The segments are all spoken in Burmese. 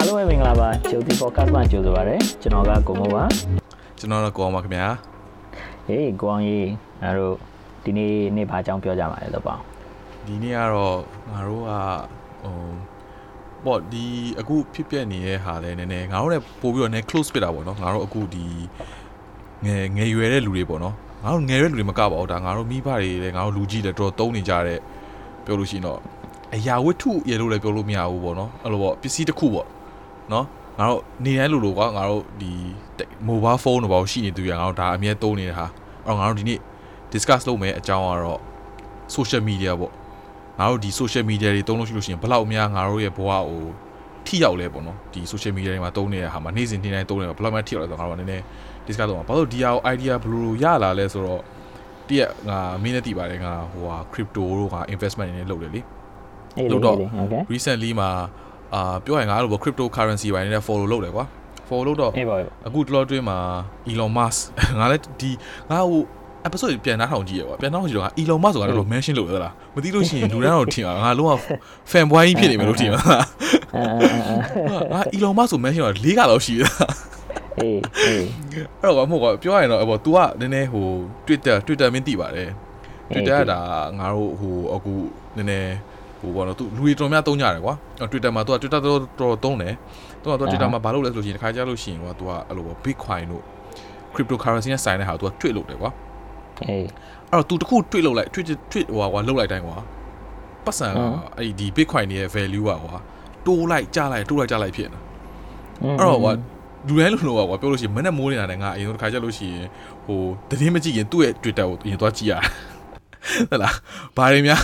အားလုံးပဲမင်္ဂလာပါဂျိုတီ podcast မှာကြိုဆိုပါရစေကျွန်တော်ကကိုမိုးပါကျွန်တော်တော့ကိုအောင်ပါခင်ဗျာဟေးကိုအောင်ကြီးငါတို့ဒီနေ့နေ့ဘာအကြောင်းပြောကြမှာလဲတော့ပေါ့ဒီနေ့ကတော့ငါတို့ကဟိုပေါ့ဒီအခုဖြစ်ပျက်နေတဲ့ဟာလဲနည်းနည်းငါတို့လည်းပို့ပြီးတော့နည်း close ဖြစ်တာပေါ့နော်ငါတို့အခုဒီငယ်ငယ်ရွယ်တဲ့လူတွေပေါ့နော်ငါတို့ငယ်တဲ့လူတွေမကပါဘူးဒါငါတို့မိဘတွေလည်းငါတို့လူကြီးလည်းတော်တော်တုံးနေကြတဲ့ပြောလို့ရှိရင်တော့အရာဝတ္ထုရေလို့လည်းပြောလို့မရဘူးပေါ့နော်အဲ့လိုပေါ့ပစ္စည်းတစ်ခုပေါ့ နော်ငါတို့နေတိုင်းလိုလိုကွာငါတို့ဒီ mobile phone တော့ဘာရှိနေသူရငါတို့ဒါအမြဲသုံးနေတာဟာအဲ့တော့ငါတို့ဒီနေ့ discuss လုပ်မယ်အကြောင်းကတော့ social media ပေါ့ငါတို့ဒီ social media တွေသုံးလို့ရှိလို့ရှိရင်ဘယ်လောက်များငါတို့ရဲ့ဘဝကိုထိရောက်လဲပေါ့နော်ဒီ social media တွေမှာသုံးနေတဲ့ဟာမှာနေ့စဉ်နေ့တိုင်းသုံးနေတာဘယ်လောက်မှထိရောက်လဲဆိုတော့ငါတို့ကနည်းနည်း discuss လုပ်မှာဘာလို့ဒီဟာကို idea ဘယ်လိုရလာလဲဆိုတော့တည့်ငါမင်းနဲ့တည်ပါတယ်ငါဟိုဟာ crypto တို့က investment တွေနဲ့လုပ်တယ်လေလို့တော့ recently မှာ အာပြောရင်ငါအဲ့လိုပေါ့ cryptocurrency ပိုင်းနဲ့ follow လုပ်တယ်ကွာ follow လုပ်တော့အခုတလောတွင်းမှာ Elon Musk ငါလည်းဒီငါဟို episode ပြန်နှားထောင်ကြည့်ရကွာပြန်နှားထောင်ကြည့်တော့ Elon Musk ဆိုတာတော့ mention လုပ်ရသလားမသိလို့ရှိရင်လူတန်းတော့ထင်ပါငါလုံးဝ fan boy ကြီးဖြစ်နေမယ်လို့ထင်ပါငါ Elon Musk ဆို mention တော့၄ကလောက်ရှိတယ်အေးအေးအဲ့တော့မဟုတ်ကွာပြောရရင်တော့ဟို तू ကနည်းနည်းဟို Twitter Twitter မင်းသိပါတယ် Twitter ကဒါငါတို့ဟိုအခုနည်းနည်း ဟိုဘောနော်သူလူတွေတော်များသုံးကြတယ်ကွာ Twitter မှာသူက Twitter တော်တော်သုံးတယ်သူကသူ Twitter မှာဘာလုပ်လဲဆိုလို့ရှိရင်တစ်ခါကြားလို့ရှိရင်ကွာသူကအဲ့လိုပေါ့ Bitcoin တို့ cryptocurrency နဲ့ဆိုင်တဲ့ဟာသူက tweet လုပ်တယ်ကွာအေးအဲ့တော့ तू တခု tweet လုပ်လိုက် tweet tweet ဟိုကွာလုပ်လိုက်တိုင်းကွာပတ်စံအဲ့ဒီ Bitcoin ရဲ့ value ကွာတိုးလိုက်ကြလိုက်တိုးလိုက်ကြလိုက်ဖြစ်နေအဲ့တော့ကွာလူတိုင်းလိုလိုကွာပြောလို့ရှိရင်မနဲ့မိုးနေတာနဲ့ငါအရင်တစ်ခါကြားလို့ရှိရင်ဟိုတည်င်းမကြည့်ရင်သူ့ရဲ့ Twitter ကိုအရင်သွားကြည့်ရ ဟုတ်လားဘာတွေများ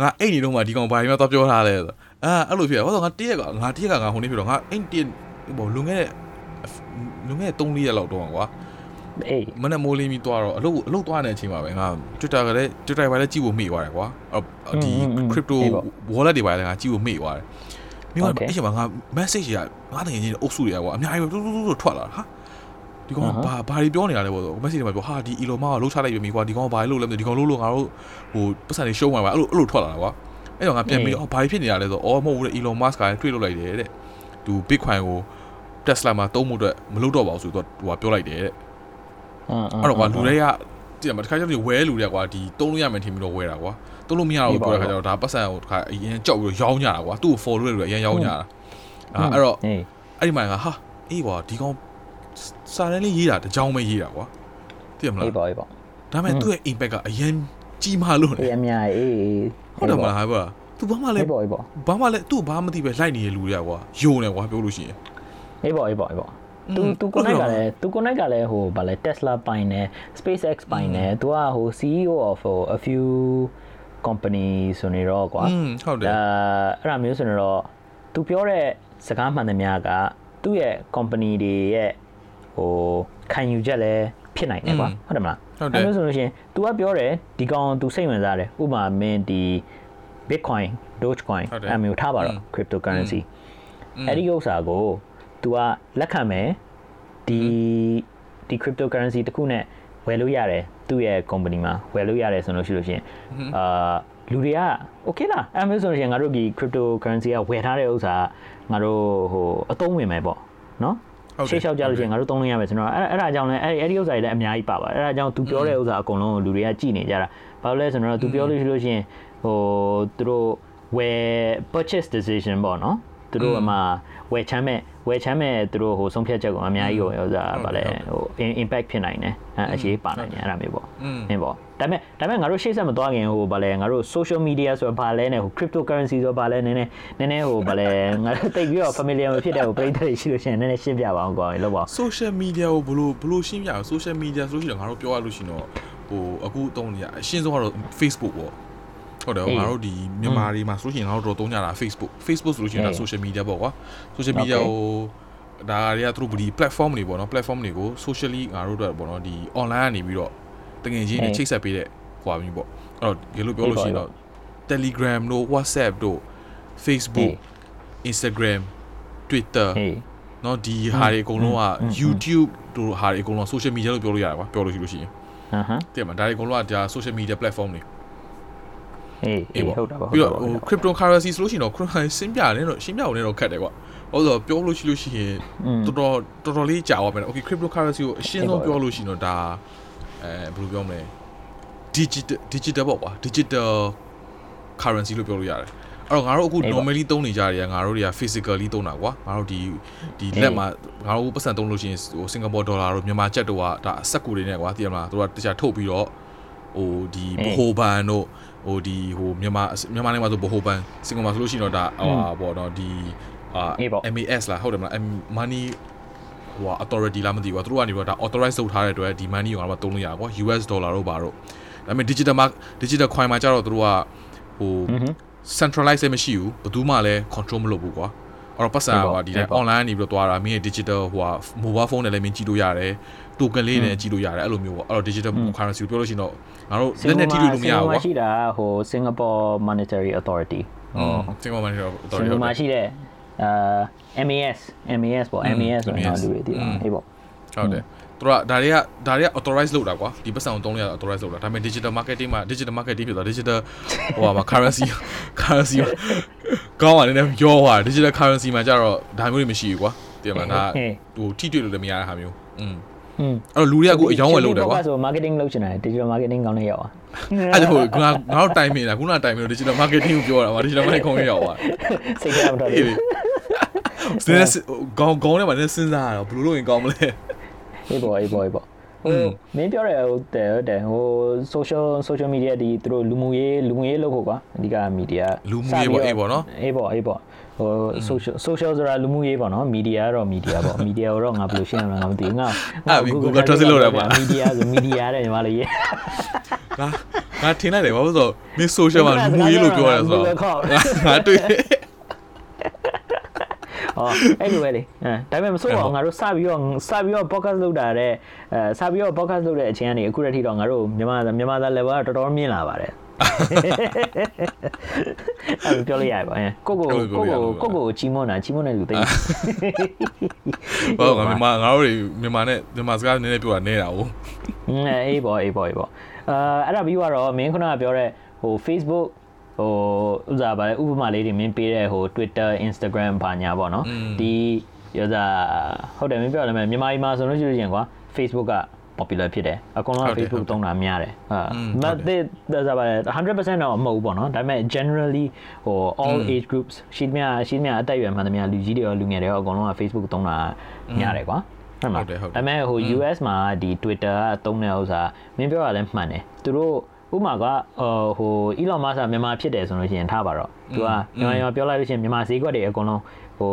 ငါအိတ်နေတော့မှဒီကောင်ဘာတွေများသွားပြောထားလဲဆိုအာအဲ့လိုဖြစ်တယ်ဟောတော့ငါတည့်ရကငါတည့်ရကငါဟိုနေဖြစ်တော့ငါအိတ်တည့်ဘောလွန်ခဲ့တဲ့လွန်ခဲ့တဲ့3ရက်လောက်တော့ကွာအေးမနေ့မိုးလင်းပြီးသွားတော့အလုပ်အလုပ်သွားနေတဲ့အချိန်မှာပဲငါ Twitter ကလည်း Twitter ဘာလဲကြည့်ဖို့မေ့သွားတယ်ကွာဒီ crypto wallet တွေဘာလဲငါကြည့်ဖို့မေ့သွားတယ်မြို့အဲ့ချိန်မှာငါ message ရငါတကယ်ကြီးအုပ်စုတွေကကွာအများကြီးတူတူတူထွက်လာဟာ ဒီကောင်ဘာဘာတွေပြောနေတာလဲပေါ့ဆို message တွေမှာပြောဟာဒီ Elon Musk ကလှုပ်ချလိုက်ပြီကွာဒီကောင်ဘာလို့လဲမသိဒီကောင်လို့လို့ငါတို့ဟိုပတ်စံတွေရှုံးမှာပါအဲ့လိုအဲ့လိုထွက်လာတာကွာအဲ့တော့ငါပြန်ပြီးတော့ဘာဖြစ်နေတာလဲဆိုအော်မဟုတ်ဘူးလေ Elon Musk ကလည်းတွေ့လို့လိုက်တယ်တဲ့သူ Bitcoin ကို Tesla မှာသုံးမှုအတွက်မလုပ်တော့ပါဘူးဆိုတော့သူကပြောလိုက်တယ်တဲ့အဲ့တော့ကွာလူတွေကတည်မှာတခါကျတော့ဝဲလူတွေကကွာဒီသုံးလို့ရမယ်ထင်ပြီးတော့ဝဲတာကွာသုံးလို့မရတော့ပြောတဲ့ခါကျတော့ဒါပတ်စံကိုတခါအရင်ကြောက်ပြီးတော့ရောင်းကြတာကွာသူ့ကို follow လုပ်ရအရင်ရောင်းကြတာအဲ့တော့အဲ့ဒီမှာကဟာအေးကွာဒီကောင် စာရင်းလေးရေးတာတကြောင်ပဲရေးတာကွာသိရမလားအေးပါအေးပါဒါပေမဲ့သူ့ရဲ့ impact ကအရင်ကြီးမားလို့လေအေးအများအေးဟုတ်တယ်မလားဟာသူဘာမှလည်းဘာမှလည်းသူ့ဘာမှမသိပဲလိုက်နေတဲ့လူတွေကကွာယုံနေကွာပြောလို့ရှိရင်အေးပါအေးပါအေးပါသူသူ connect ကလည်းသူ connect ကလည်းဟိုဗာလဲ Tesla ပိုင်တယ် SpaceX ပိုင်တယ်သူကဟို CEO of a few company ဆိုနေတော့ကွာဟုတ်တယ်အဲအဲ့ဒါမျိုးဆိုနေတော့သူပြောတဲ့စကားမှန်သမျှကသူ့ရဲ့ company တွေရဲ့ ဟိုခံယူချက်လည်းဖြစ်နိုင်တယ်ကွာဟုတ်တယ်မလားဟုတ်တယ်အဲလိုဆိုလို့ရှိရင် तू ကပြောတယ်ဒီကောင် तू စိတ်ဝင်စားတယ်ဥပမာမင်းဒီ Bitcoin Dogecoin အမျိုးထားပါတော့ cryptocurrency အဲ့ဒီဥစ္စာကို तू ကလက်ခံမယ်ဒီဒီ cryptocurrency တခုနဲ့ဝယ်လို့ရတယ်သူ့ရဲ့ company မှာဝယ်လို့ရတယ်ဆိုလို့ရှိလို့ရှိရင်အာလူတွေက okay လားအဲ့မျိုးဆိုလို့ရှိရင်ငါတို့ဒီ cryptocurrency ကဝယ်ထားတဲ့ဥစ္စာငါတို့ဟိုအသုံးဝင်မယ်ပေါ့နော် ရှေ့လျှောက်ကြလို့ရှိရင်ငါတို့သုံးလို့ရမယ်ကျွန်တော်အဲ့အဲ့ဒါကြောင့်လည်းအဲ့အဲ့ဒီဥစ္စာတွေလည်းအများကြီးပါပါအဲ့ဒါကြောင့် तू ပြောတဲ့ဥစ္စာအကုန်လုံးလူတွေကကြည်နေကြတာဘာလို့လဲဆိုတော့ तू ပြောလို့ရှိလို့ရှိရင်ဟိုသူတို့ဝယ် purchase decision ပေါ့နော်သူတို့အမှဝယ်ချမ်းမဲ့ ဝယ်ချမ်းမဲ့သူတို့ဟိုဆုံးဖြတ်ချက်ကိုအများကြီးဟိုဥစားဗာလဲဟို impact ဖြစ်နိုင်တယ်အဲအခြေပါနိုင်တယ်အဲ့ဒါမျိုးပေါ့အင်းပေါ့ဒါပေမဲ့ဒါပေမဲ့ငါတို့ရှေ့ဆက်မသွားခင်ဟိုဗာလဲငါတို့ social media ဆိုတော့ဗာလဲနဲ့ဟို cryptocurrency ဆိုတော့ဗာလဲနည်းနည်းနည်းနည်းဟိုဗာလဲငါတို့တိတ်ပြီးတော့ familiar မဖြစ်တဲ့ဟိုပရိသတ်တွေရှိလို့ရှိရင်နည်းနည်းရှင်းပြပါအောင်ကွာလို့ပေါ့ social media ကိုဘလို့ဘလို့ရှင်းပြအောင် social media ဆိုလို့ရှိရင်ငါတို့ပြောရလို့ရှိရင်တော့ဟိုအခုအသုံးနေရအရှင်းဆုံးကတော့ Facebook ပေါ့ ဟုတ်တယ်ငါတို့ဒီမြန်မာတွေမှာဆိုလို့ရှိရင်ငါတို့တော့သုံးကြတာ Facebook Facebook ဆိုလို့ရှိရင်ဒါ social media ပေါ့ကွာ social media ကိုဒါတွေကသူတို့ဒီ platform တွေပေါ့နော် platform တွေကို socially ငါတို့တော့ပေါ့နော်ဒီ online ကနေပြီးတော့တကယ်ချင်းချိတ်ဆက်ပေးတဲ့ဟွာမျိုးပေါ့အဲ့တော့ဒီလိုပြောလို့ရှိရင်တော့ Telegram တို့ WhatsApp တို့ Facebook Instagram Twitter เนาะဒီဟာတွေအကုန်လုံးက YouTube တို့ဟာတွေအကုန်လုံး social media လို့ပြောလို့ရတယ်ကွာပြောလို့ရှိလို့ရှိရင်ဟမ်ဟမ်တဲ့မှာဒါတွေအကုန်လုံးကဒါ social media platform တွေ အေးအေးဟုတ်တာပါပြီးတော့ဟို cryptocurrency ဆိုလို့ရှိရင်တော့ cryptocurrency ရှင်းပြတယ်တော့ရှင်းပြအောင်လည်းတော့ခက်တယ်ကွာဟုတ်ဆိုပြောလို့ရှိလို့ရှိရင်တော်တော်တော်တော်လေးကြာသွားမယ်။ Okay cryptocurrency ကိုအရှင်းဆုံးပြောလို့ရှိရင်တော့ဒါအဲဘယ်လိုပြောမလဲ digital digital ပေါ့ကွာ digital currency လို့ပြောလို့ရတယ်။အဲ့တော့ငါတို့အခု normally သုံးနေကြတယ်ငါတို့တွေက physically သုံးတာကွာငါတို့ဒီဒီလက်မှာငါတို့ပတ်စံသုံးလို့ရှိရင်ဟိုစင်ကာပူဒေါ်လာတို့မြန်မာကျပ်တို့ကဒါအဆက်ကူတွေနဲ့ကွာသိရမလားတို့ကတခြားထုတ်ပြီးတော့ဟိုဒီဘဟိုဘန်တို့ ဟိုဒီဟိုမြန်မာမြန်မာနိုင်ငံမှာဆိုဘဟိုဘန်စင်ကာပူဆိုလို့ရှိရင်တော့ဒါဟိုပေါ့နော်ဒီအာ MAS လားဟုတ်တယ်မလား money ဟို authority လားမသိဘူးသူတို့ကနေတော့ဒါ authorize လုပ်ထားတဲ့အတွက်ဒီ money ကိုငါတို့သုံးလို့ရပါပေါ့ US dollar တို့ပါတော့ဒါပေမဲ့ digital mark digital coin မှာကျတော့သူတို့ကဟို centralize မရှိဘူးဘယ်သူမှလည်း control မလုပ်ဘူးကွာအဲ့တော့ပတ်စံကဒီတိုင်း online နေပြီးတော့သွားတာမင်းရဲ့ digital ဟိုဟာ mobile phone နဲ့လည်းမင်းကြည့်လို့ရတယ် token လေးနဲ့ကြည့်လို့ရတယ်အဲ့လိုမျိုးပေါ့အဲ့တော့ digital currency ကိုပြောလို့ရှိရင်တော့ငါတို့လက်နဲ့ထိလို့မရဘူးကွာရှိတာဟို Singapore Monetary Authority ဟို Singapore Monetary Authority စင်ကာမှာရှိတဲ့အာ MAS MAS ပေါ့ MAS ဆိုတော့လူတွေဒီအေးပေါ့ဟုတ်တယ်သူကဒါတွေကဒါတွေက authorize လုပ်တာကွာဒီပတ်စံကိုသုံးလို့ရ authorize လုပ်တာဒါပေမဲ့ digital marketing မှာ digital marketing ဖြစ်သွား digital ဟိုဟာမှာ currency currency ကောင်းပါတယ်နည်းရောဟာ digital currency မှာကျတော့ဒါမျိုးတွေမရှိဘူးကွာတင်မလားဒါဟိုထိတွေ့လို့လည်းမရတဲ့ဟာမျိုးอืม อืมအဲ့တော့လူတွေကအခုအယောင်းဝယ်လို့တယ်ကွာဆို marketing လုပ်ချင်တယ် digital marketing ကောင်းတဲ့ရောက်ပါအဲ့ဒါဟိုကငါငါတို့တိုင်မင်တာခုနတိုင်မင်လို့ digital marketing ကိုပြောတာပါ digital marketing ခေါင်းရောက်ပါစိတ်ကြမတော်ဘူးစနေကောင်းကောင်းနဲ့မှလည်းစဉ်းစားရတော့ဘယ်လိုလုပ်ရင်ကောင်းမလဲအေးပေါ့အေးပေါ့အေးပေါ့ဟိုမင်းပြောရဟုတ်တယ်ဟုတ်တယ်ဟို social social media ဒီသူတို့လူမှုရေးလူမှုရေးလုပ်ဖို့ကွာအဓိက media လူမှုရေးပေါ့အေးပေါ့နော်အေးပေါ့အေးပေါ့ ဟို social social ဆိုတာလူမှုရေးပေါ့နော် media တော့ media ပေါ့ media တော့ငါဘယ်လိုရှင်းရမလဲငါမသိဘူးငါအဲ့ Google Translate လုပ်ရပါ media ဆို media တဲ့ညီမလေးရေးငါငါထင်လိုက်တယ်ဘာလို့ဆိုမင်း social မှာလူမှုရေးလို့ပြောရဆိုတော့ငါတွေ့ဟောအဲ့လိုပဲလေအဲဒါပေမဲ့မစိုးပါဘူးငါတို့စပြီးတော့စပြီးတော့ podcast လုပ်တာတဲ့အဲစပြီးတော့ podcast လုပ်တဲ့အချိန်ကနေအခုတည်းထိတော့ငါတို့မြန်မာမြန်မာသား level ကတော်တော်မြင့်လာပါတယ် အဲ့ပြောလို့ရပါဘူးကိုကိုကိုကိုကိုကိုချီမွန်တာချီမွန်တဲ့လူသိဟုတ်ကဲ့မြန်မာငါတို့မြန်မာနဲ့မြန်မာစကားနည်းနည်းပြောတာနေတာ哦အေးပေါ့အေးပေါ့အေးပေါ့အာအဲ့ဒါပြီးတော့မင်းခုနကပြောတဲ့ဟို Facebook ဟိုဥစားပါလေဥပမာလေးတွေမင်းပေးတဲ့ဟို Twitter Instagram ဘာညာပေါ့နော်ဒီရစားဟုတ်တယ်မင်းပြောရမယ်မြန်မာပြည်မှာဆိုလို့ရှိရင်ကွာ Facebook က popular ဖြစ်တယ်အကောင်လုံး Facebook သုံးတာများတယ်ဟာမတဲ့ဒါပါ100%တော့မဟုတ်ဘူးပေါ့နော်ဒါပေမဲ့ generally ဟို all age groups ရှိမြရှိမြအသက်အရွယ်မှန်သမျှလူကြီးတွေရောလူငယ်တွေရောအကောင်လုံးက Facebook သုံးတာများတယ်ကွာဟုတ်မှာဒါပေမဲ့ဟို US မှာဒီ Twitter ကသုံးတဲ့ဥစ္စာမင်းပြောရလဲမှန်တယ်သူတို့ဥမာကဟို Elon Musk ကမြန်မာဖြစ်တယ်ဆိုလို့ရှိရင်ထားပါတော့သူကမြန်မာမြန်မာပြောလိုက်လို့ရှိရင်မြန်မာဈေးကွက်တွေအကုန်လုံးဟို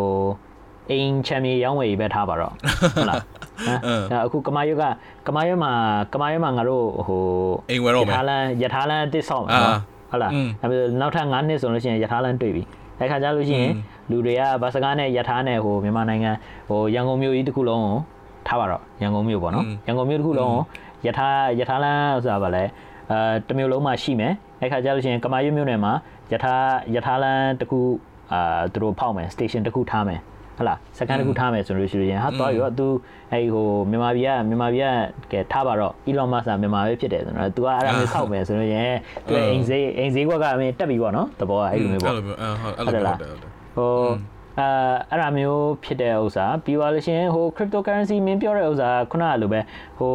အိမ်ချမ်းမြေရောင်းဝယ်ပဲထားပါတော့ဟုတ်လားအဲအခုကမာရွက်ကကမာရွက်မှာကမာရွက်မှာငါတို့ဟိုအိမ်ဝယ်တော့မယ်ရထားလန်းရထားလန်းတစ်ဆောက်မှာဟုတ်လားအဲနောက်ထပ်9နှစ်ဆိုလို့ရှိရင်ရထားလန်းတွေ့ပြီအဲခါကျလို့ရှိရင်လူတွေကဗတ်စကားနဲ့ရထားနဲ့ဟိုမြန်မာနိုင်ငံဟိုရန်ကုန်မြို့ကြီးတစ်ခုလုံးကိုထားပါတော့ရန်ကုန်မြို့ပေါ့နော်ရန်ကုန်မြို့တစ်ခုလုံးကိုရထားရထားလန်းဆိုတာဗာလဲအဲတမျိုးလုံးမှာရှိမယ်အဲ့ခါကျလို့ရှိရင်ကမာရွတ်မြို့နယ်မှာယထာယထာလန်တခုအာသူတို့ဖောက်မယ် station တခုထားမယ် ဟလာစကန်တခုထားမယ်ဆိုလို့ရှိရင်ဟာတော့ရောသူအဲ့ဟိုမြန်မာပြည်ကမြန်မာပြည်ကကဲထားပါတော့ Elon Musk ကမြန်မာပဲဖြစ်တယ်ဆိုတော့ तू ကအဲ့ဒါမျိုးဆောက်မယ်ဆိုလို့ရင်သူအိမ်ဈေးအိမ်ဈေးကွက်ကအမင်းတက်ပြီပေါ့နော်တဘောကအဲ့လိုမျိုးပေါ့အဲ့လိုမျိုးအဲ့လိုမျိုးဟုတ်တယ်ဟုတ်တယ်ဟိုအာအဲ့ဒါမျိုးဖြစ်တဲ့ဥစ္စာပြီးသွားလို့ရှိရင်ဟို cryptocurrency မင်းပြောတဲ့ဥစ္စာခုနကလိုပဲဟို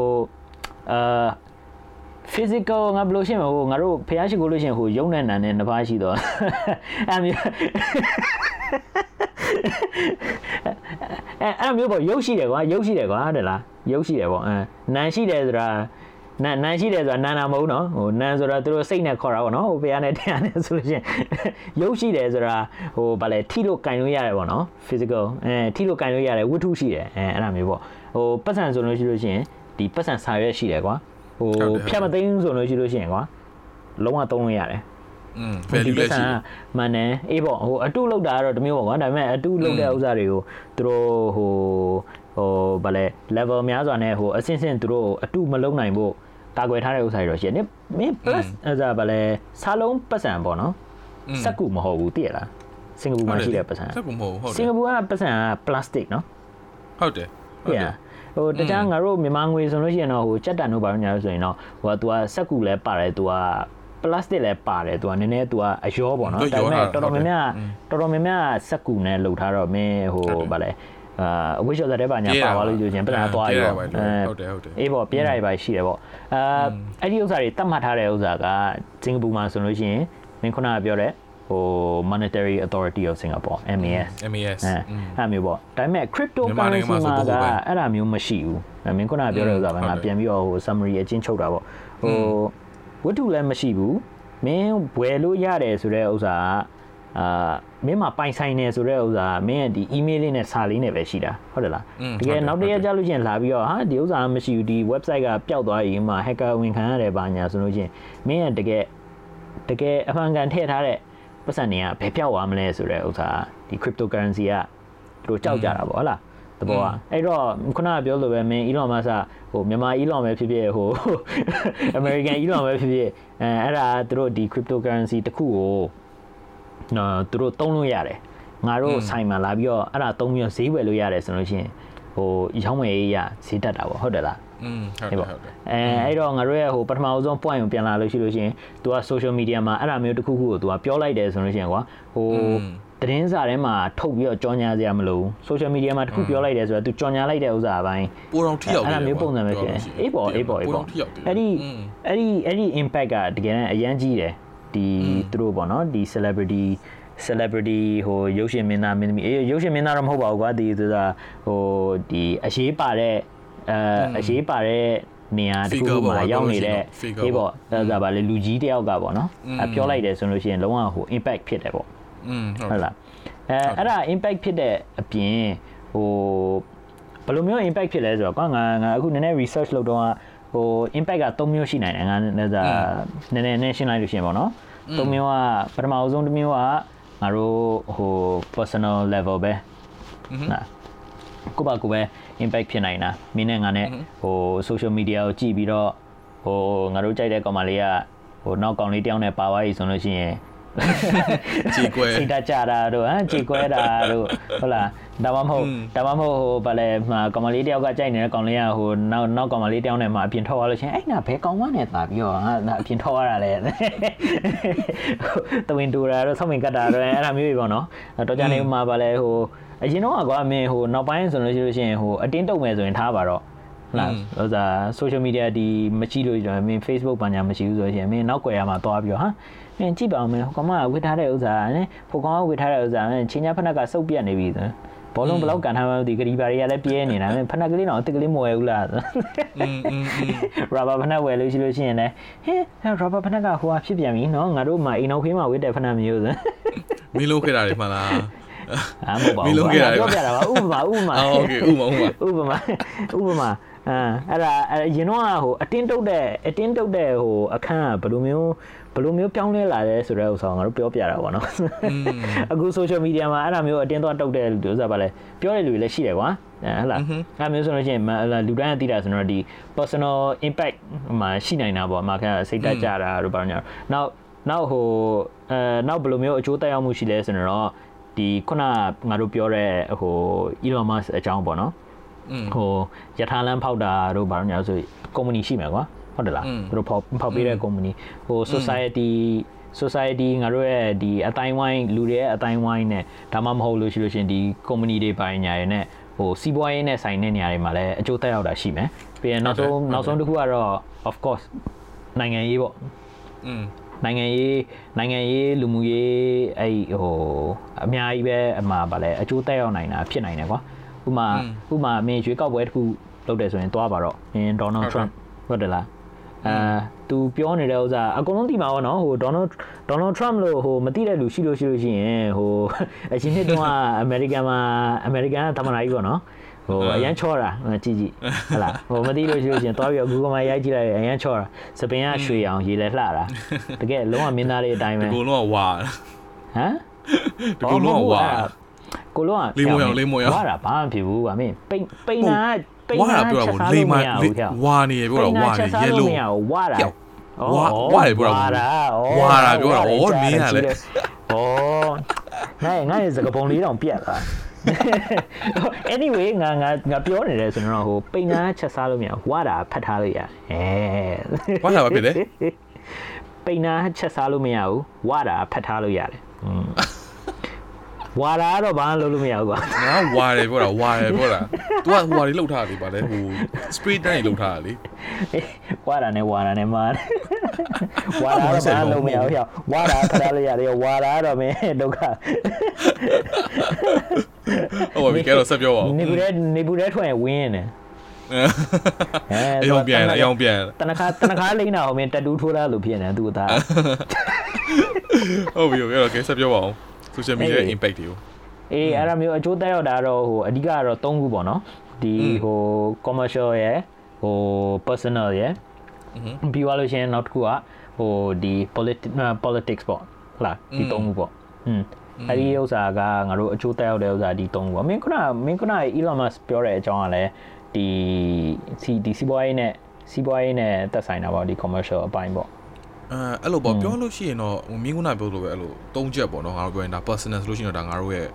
အာ physical ငါဘယ်လိုရှင်းမလဲဟိုငါတို့ဖျားရှိကိုလို့ရှင်းဟိုယုံနဲ့နံနဲ့နှစ်ပါးရှိတော့အဲ့မျိုး အဲ့အဲ့မျိုးပေါ့ရုပ်ရှိတယ်ကွာရုပ်ရှိတယ်ကွာဟုတ်လားရုပ်ရှိတယ်ပေါ့အဲနံရှိတယ်ဆိုတာနန်နန်ရှိတယ်ဆိုတာနန်နာမဟုတ်နော်ဟိုနန်ဆိုတာသူတို့စိတ်နဲ့ခေါ်တာပေါ့နော်ဟိုဖះနဲ့တရားနဲ့ဆိုလို့ရှိရင်ရုပ်ရှိတယ်ဆိုတာဟိုဗာလဲထိလို့ကင်လို့ရတယ်ပေါ့နော် physical အဲထိလို့ကင်လို့ရတယ်ဝတ္ထုရှိတယ်အဲအဲ့ဒါမျိုးပေါ့ဟိုပတ်စံဆိုလို့ရှိလို့ရှိရင်ဒီပတ်စံစာရွက်ရှိတယ်ကွာဟိုဖြတ်မသိမ်းဆိုလို့ရှိလို့ရှိရင်ကွာလုံးဝသုံးလို့ရတယ် อืม value လည်းရှိမှန်တယ်အေးပေါ့ဟိုအတုလောက်တာကတော့တမျိုးပေါ့ကွာဒါပေမဲ့အတုလောက်တဲ့ဥစ္စာတွေကိုသူတို့ဟိုဟိုဗာလဲ level များစွာနဲ့ဟိုအဆင့်ဆင့်သူတို့အတုမလုံးနိုင်ဖို့တာကွယ်ထားတဲ့ဥစ္စာတွေတော့ရှိတယ်မင်း plus အဲ့ဒါဗာလဲစားလုံးပတ်စံပေါ့နော်စက်ကူမဟုတ်ဘူးသိရလားစင်ကာပူမှာရှိတဲ့ပတ်စံစက်ကူမဟုတ်ဟုတ်တယ်စင်ကာပူကပတ်စံက plastic နော်ဟုတ်တယ်ဟုတ်တယ်ဟိုတခြားငါတို့မြန်မာငွေဆိုလို့ရှိရင်တော့ဟိုကြက်တန်တို့ဘာလို့ညာလို့ဆိုရင်တော့ဟိုက तू ကစက်ကူလဲပါတယ် तू က plastic လည်းပါတယ်သူကနည်းနည်းသူကအရောပေါ့နော်ဒါပေမဲ့တော်တော်များများတော်တော်များများစက်ကူနဲ့လှုပ်ထားတော့မင်းဟိုဗာလဲအာအဝိရှော်တဲ့ဘာညာပါသွားလို့ယူခြင်းပြန်သွားရောဟုတ်တယ်ဟုတ်တယ်အေးပေါ့ပြဲတာတွေပါရှိတယ်ပေါ့အာအဲ့ဒီဥစ္စာတွေတတ်မှတ်ထားတဲ့ဥစ္စာကစင်ကာပူမှာဆိုလို့ရှိရင်မင်းခုနကပြောတဲ့ဟို monetary authority of singapore MAS MAS အဲ့မျိုးပေါ့ဒါပေမဲ့ cryptocurrency မှာကအဲ့ဒါမျိုးမရှိဘူးမင်းခုနကပြောတဲ့ဥစ္စာကငါပြန်ပြီးတော့ဟို summary အချင်းချုပ်တာပေါ့ဟို ဝတ္ထုလည်းမရှိဘူးမင်းဝယ်လို့ရတယ်ဆိုတဲ့ဥစ္စာကအာမင်းမှာပိုင်ဆိုင်နေဆိုတဲ့ဥစ္စာမင်းရဲ့ဒီ email လေးနဲ့စာလေးနဲ့ပဲရှိတာဟုတ်တယ်လားတကယ်နောက်တရက်ကြာလို့ချင်းလာပြီးတော့ဟာဒီဥစ္စာမရှိဘူးဒီ website ကပျောက်သွားရင်မှ hacker ဝင်ခံရတယ်ပါညာဆိုလို့ချင်းမင်းရဲ့တကယ်တကယ်အမှန်ကန်ထည့်ထားတဲ့ပတ်စံတွေကဘယ်ပြောက်သွားမလဲဆိုတဲ့ဥစ္စာဒီ cryptocurrency ကသူတို့ကြောက်ကြတာပေါ့ဟုတ်လား တဘောอ่ะအဲ့တော့ခုနကပြောလို့ပဲမင်း Elon Musk ဟိုမြန်မာ Elon ပဲဖြစ်ဖြစ်ဟို American Elon ပဲဖြစ်ဖြစ်အဲအဲ့ဒါသူတို့ဒီ cryptocurrency တခုကိုနော်သူတို့တုံးလို့ရတယ်ငါတို့ဆိုင်မှာလာပြီးတော့အဲ့ဒါတုံးပြီးတော့ဈေးဝယ်လို့ရတယ်ဆိုလို့ရှိရင်ဟိုရောင်းဝယ်ရေးရဈေးတက်တာပေါ့ဟုတ်တယ်လားอืมဟုတ်တယ်ဟုတ်တယ်အဲအဲ့တော့ငါတို့ရဲ့ဟိုပထမဆုံး point ကိုပြန်လာလို့ရှိလို့ရှိရင် तू က social media မှာအဲ့ဒါမျိုးတစ်ခုခုကို तू ကပြောလိုက်တယ်ဆိုလို့ရှိရင်ကွာဟို သတင်းစာထဲမှာထုတ်ပြီးတော့ကြော်ညာစရာမလိုဘူး social media မှာတခုပြောလိုက်တယ်ဆိုတော့ तू ကြော်ညာလိုက်တဲ့ဥစ္စာအပိုင်းပိုတော်ထိရောက်တယ်အဲ့ဒါမျိုးပုံစံပဲဖြစ်တယ်အေးပေါ့အေးပေါ့အေးပေါ့အဲ့ဒီအဲ့ဒီအဲ့ဒီ impact ကတကယ်တမ်းအရန်ကြီးတယ်ဒီသူတို့ပေါ့နော်ဒီ celebrity celebrity ဟိုရုပ်ရှင်မင်းသားမင်းသမီးအေးရုပ်ရှင်မင်းသားတော့မဟုတ်ပါဘူးကွာဒီဆိုတာဟိုဒီအရေးပါတဲ့အဲအရေးပါတဲ့နေရာတစ်ခုမှာရောက်နေတဲ့အေးပေါ့ဒါဆိုပါလေလူကြီးတယောက်ကပေါ့နော်အပြောလိုက်တယ်ဆိုလို့ရှိရင်လုံးဝဟို impact ဖြစ်တယ်ပေါ့ อืมဟုတ်လားအဲအဲ့ဒါ impact ဖြစ်တဲ့အပြင်ဟိုဘယ်လိုမျိုး impact ဖြစ်လဲဆိုတော့ကွာငါငါအခုနည်းနည်း research လုပ်တော့ဟို impact က3မျိုးရှိနိုင်တယ်ငါလည်းနည်းနည်းနည်းရှင်းလိုက်လို့ရှိရင်ပေါ့နော်3မျိုးကပထမအဆုံးတစ်မျိုးကငါတို့ဟို personal level ပဲနာကိုပါကိုပဲ impact ဖြစ်နိုင်တာမင်းနဲ့ငါနဲ့ဟို social media ကိုကြည့်ပြီးတော့ဟိုငါတို့ကြိုက်တဲ့ကောင်မလေးကဟိုနောက်ကောင်လေးတယောက်နဲ့ပါသွားပြီဆိုလို့ရှိရင် ကြေကွဲစိတ်တကြတာတို့ဟမ်ကြေကွဲတာတို့ဟုတ်လားဒါမှမဟုတ်ဒါမှမဟုတ်ဟိုဗာလဲမှာကောင်မလေးတယောက်ကကြိုက်နေတဲ့ကောင်လေးကဟိုနောက်နောက်ကောင်မလေးတယောက်နဲ့မှအပြင်ထွက်သွားလို့ချင်းအဲ့နာဘယ်ကောင်မနဲ့သာပြီးတော့ဟာအပြင်ထွက်သွားတာလဲတဝင်းတူတာတို့ဆောင်းမင်ကတ်တာတို့အဲ့ဒါမျိုးတွေပေါ့နော်တော့ကြနေမှာဗာလဲဟိုအရင်တော့ကွာမင်းဟိုနောက်ပိုင်းဆိုလို့ရှိလို့ရှိရင်ဟိုအတင်းတုံမယ်ဆိုရင်ထားပါတော့ဟုတ်လားဟိုစား social media ဒီမကြည့်လို့ကျွန်တော်မင်း Facebook ဘာညာမရှိဘူးဆိုရင်မင်းနောက်ွယ်ရမှာသွားပြီးတော့ဟာ အင်းကြည့်ပါဦးမင်းဟိုကောင်မဝစ်ထားတဲ့ဥစ္စာနဲ့ဟိုကောင်ကဝစ်ထားတဲ့ဥစ္စာနဲ့ချင်းညာဖက်နှက်ကစုပ်ပြက်နေပြီဆိုဘောလုံးဘလောက်ကန်ထားမှမသိဂရီဘာတွေကလည်းပြဲနေတာမင်းဖက်နှက်ကလေးတော့အစ်ကလေးမဝယ်ဘူးလားဆိုအင်းအင်းရာဘာဖက်နှက်ဝယ်လို့ရှိလို့ရှိရင်လည်းဟင်းရာဘာဖက်နှက်ကဟိုဟာဖြစ်ပြန်ပြီနော်ငါတို့မှအိမ်နောက်ခေးမှာဝစ်တဲ့ဖက်နှက်မျိုးဆိုမင်းလုံးခဲ့တာတွေမှလားအာမဟုတ်ပါဘူးမင်းလုံးခဲ့တာတွေပြောပြတာပါဥပမာဥပမာဟုတ်ကဲ့ဥပမာဥပမာဥပမာအဲအဲ့ဒါရင်တော့ဟိုအတင်းတုတ်တဲ့အတင်းတုတ်တဲ့ဟိုအခန်းကဘယ်လိုမျိုးဟ ဘယ်လိုမျိုးပြောင်းလဲလာလဲဆိုတဲ့ဥစ္စာကိုငါတို့ပြောပြတာပေါ့နော်အခု social media မှာအဲ့ဒါမျိုးအတင်းသွားတုတ်တဲ့လူဥစ္စာပါလဲပြောတဲ့လူတွေလည်းရှိတယ်ကွာဟဲ့လားအဲ့မျိုးဆိုလို့ရှိရင်လူတိုင်းအသိတာဆိုတော့ဒီ personal impact မှာရှိနိုင်တာပေါ့အမှခက်စိတ်တက်ကြတာတို့ဘာညာနောက်နောက်ဟိုအဲနောက်ဘယ်လိုမျိုးအကျိုးသက်ရောက်မှုရှိလဲဆိုတော့ဒီခုနငါတို့ပြောတဲ့ဟို Elon Musk အကြောင်းပေါ့နော်ဟိုယထာလန်းဖောက်တာတို့ဘာလို့ညာဆိုကုမ္ပဏီရှိမယ်ကွာ ဟုတ်တယ်လားသူတို့ဖောက်ဖောက်ပေးတဲ့ကုမ္ပဏီဟို society society ငါတို့ရဲ့ဒီအတိုင်းဝိုင်းလူတွေရဲ့အတိုင်းဝိုင်းနဲ့ဒါမှမဟုတ်လို့ရှိလို့ရှင်ဒီ company တွေပိုင်းညာရယ်နဲ့ဟိုစီးပွားရေးနဲ့ဆိုင်တဲ့နေရာတွေမှာလည်းအကျိုးသက်ရောက်တာရှိမယ်ပြီးရင်နောက်ဆုံးနောက်ဆုံးတစ်ခုကတော့ of course နိုင်ငံရေးပေါ့อืมနိုင်ငံရေးနိုင်ငံရေးလူမှုရေးအဲ့ဟိုအများကြီးပဲအမှားပါလဲအကျိုးသက်ရောက်နိုင်တာဖြစ်နိုင်တယ်ကွာဥမာဥမာမင်းရွေးကောက်ပွဲတစ်ခုလုပ်တယ်ဆိုရင်တွားပါတော့မင်း Donald Trump ဟုတ်တယ်လား အာသူပြောနေတဲ့ဥစ္စာအကုန်လုံးသိမှာပေါ့နော်ဟို Donald Donald Trump လို့ဟိုမသိတဲ့လူရှိလို့ရှိလို့ရှိရင်ဟိုအရင်နှစ်တုန်းကအမေရိကန်မှာအမေရိကန်သမ္မတကြီးပေါ့နော်ဟိုအရန်ချောတာကြည့်ကြည့်ဟလာဟိုမသိလို့ရှိလို့ရှင်သွားပြီးတော့ Google မှာရိုက်ကြည့်လိုက်အရန်ချောတာစပင်ကရွှေအောင်ရေးလဲလှတာတကယ်လုံးဝမင်းသားတွေအတိုင်းပဲဒီကုလုံးကဝါဟမ်ဒီကုလုံးကဝါကိုလုံးကလေးမရောင်လေးမရောင်ဝါတာဘာမှဖြစ်ဘူးဗာမင်းပိန်ပိန်နာ ပိန်နာပြောတာလေးမဝါနေပြောတာဝါနေ yellow ဝါတာဝါဝါလေပြောတာဝါတာပြောတာဩမင်းကလေဩငါငါရဲ့စကပုံလေးတောင်ပြက်သွား anyway ငါငါငါပြောနေတယ်ဆိုတော့ဟိုပိန်နာချက်စားလို့မရဝါတာဖတ်ထားလို့ရအဲဝါတာဘာဖြစ်လဲပိန်နာချက်စားလို့မရဘူးဝါတာဖတ်ထားလို့ရတယ်อืม ဝါတာတော့ဘာမှလုပ်လို့မရဘူးကွာငါဝါတယ်ပြောတာဝါတယ်ပြောတာ तू ကဟိုဟာလေးလှုပ်ထားတယ်ဗာလဲဟို spray tan ကြီးလှုပ်ထားတာလေဝါတာနဲ့ဝါတာနဲ့မာဝါတာတော့ဘာမှလုပ်မရဘူးဟောဝါတာဖတ်ထားလို့ရတယ်ဝါတာတော့မင်းဒုက္ခဟုတ်ပါပြီကဲတော့ဆက်ပြောပါဦးနေဘူးတဲ့နေဘူးတဲ့ထွက်ရင်ဝင်းရင်တယ်အယောင်ပြန်အယောင်ပြန်တနခါတနခါလိမ့်တာဟိုမင်းတက်တူးထိုးတာလို့ဖြစ်နေသူ့သားဟုတ်ပြီကဲတော့ကဲဆက်ပြောပါဦး social media impact တွေကိုအေးအဲ့ဒါမျိုးအကျိုးသက်ရောက်တာတော့ဟိုအဓိကကတော့၃ခုပေါ့နော်ဒီဟို commercial ရယ်ဟို personal ရယ်ပြီးသွားလို့ရှိရင်နောက်တစ်ခုကဟိုဒီ politics politics ပေါ့ဟုတ်လားဒီ၃ခုပေါ့อืมအဲ့ဒီဥစ္စာကငါတို့အကျိုးသက်ရောက်တဲ့ဥစ္စာဒီ၃ခုပေါ့မင်းခုနမင်းခုန Elon Musk ပြောတဲ့အကြောင်းကလည်းဒီစီဒီစီးပွားရေးနဲ့စီးပွားရေးနဲ့သက်ဆိုင်တာပေါ့ဒီ commercial အပိုင်းပေါ့ အဲအဲ့လိုပေါ့ပြောလို့ရှိရင်တော့မင်းကနာပြောလို့ပဲအဲ့လို၃ချက်ပေါ့နော်ငါတို့ပြောရင်ဒါ personal ဆိုလို့ရှိရင်တော့ဒါငါတို့ရဲ့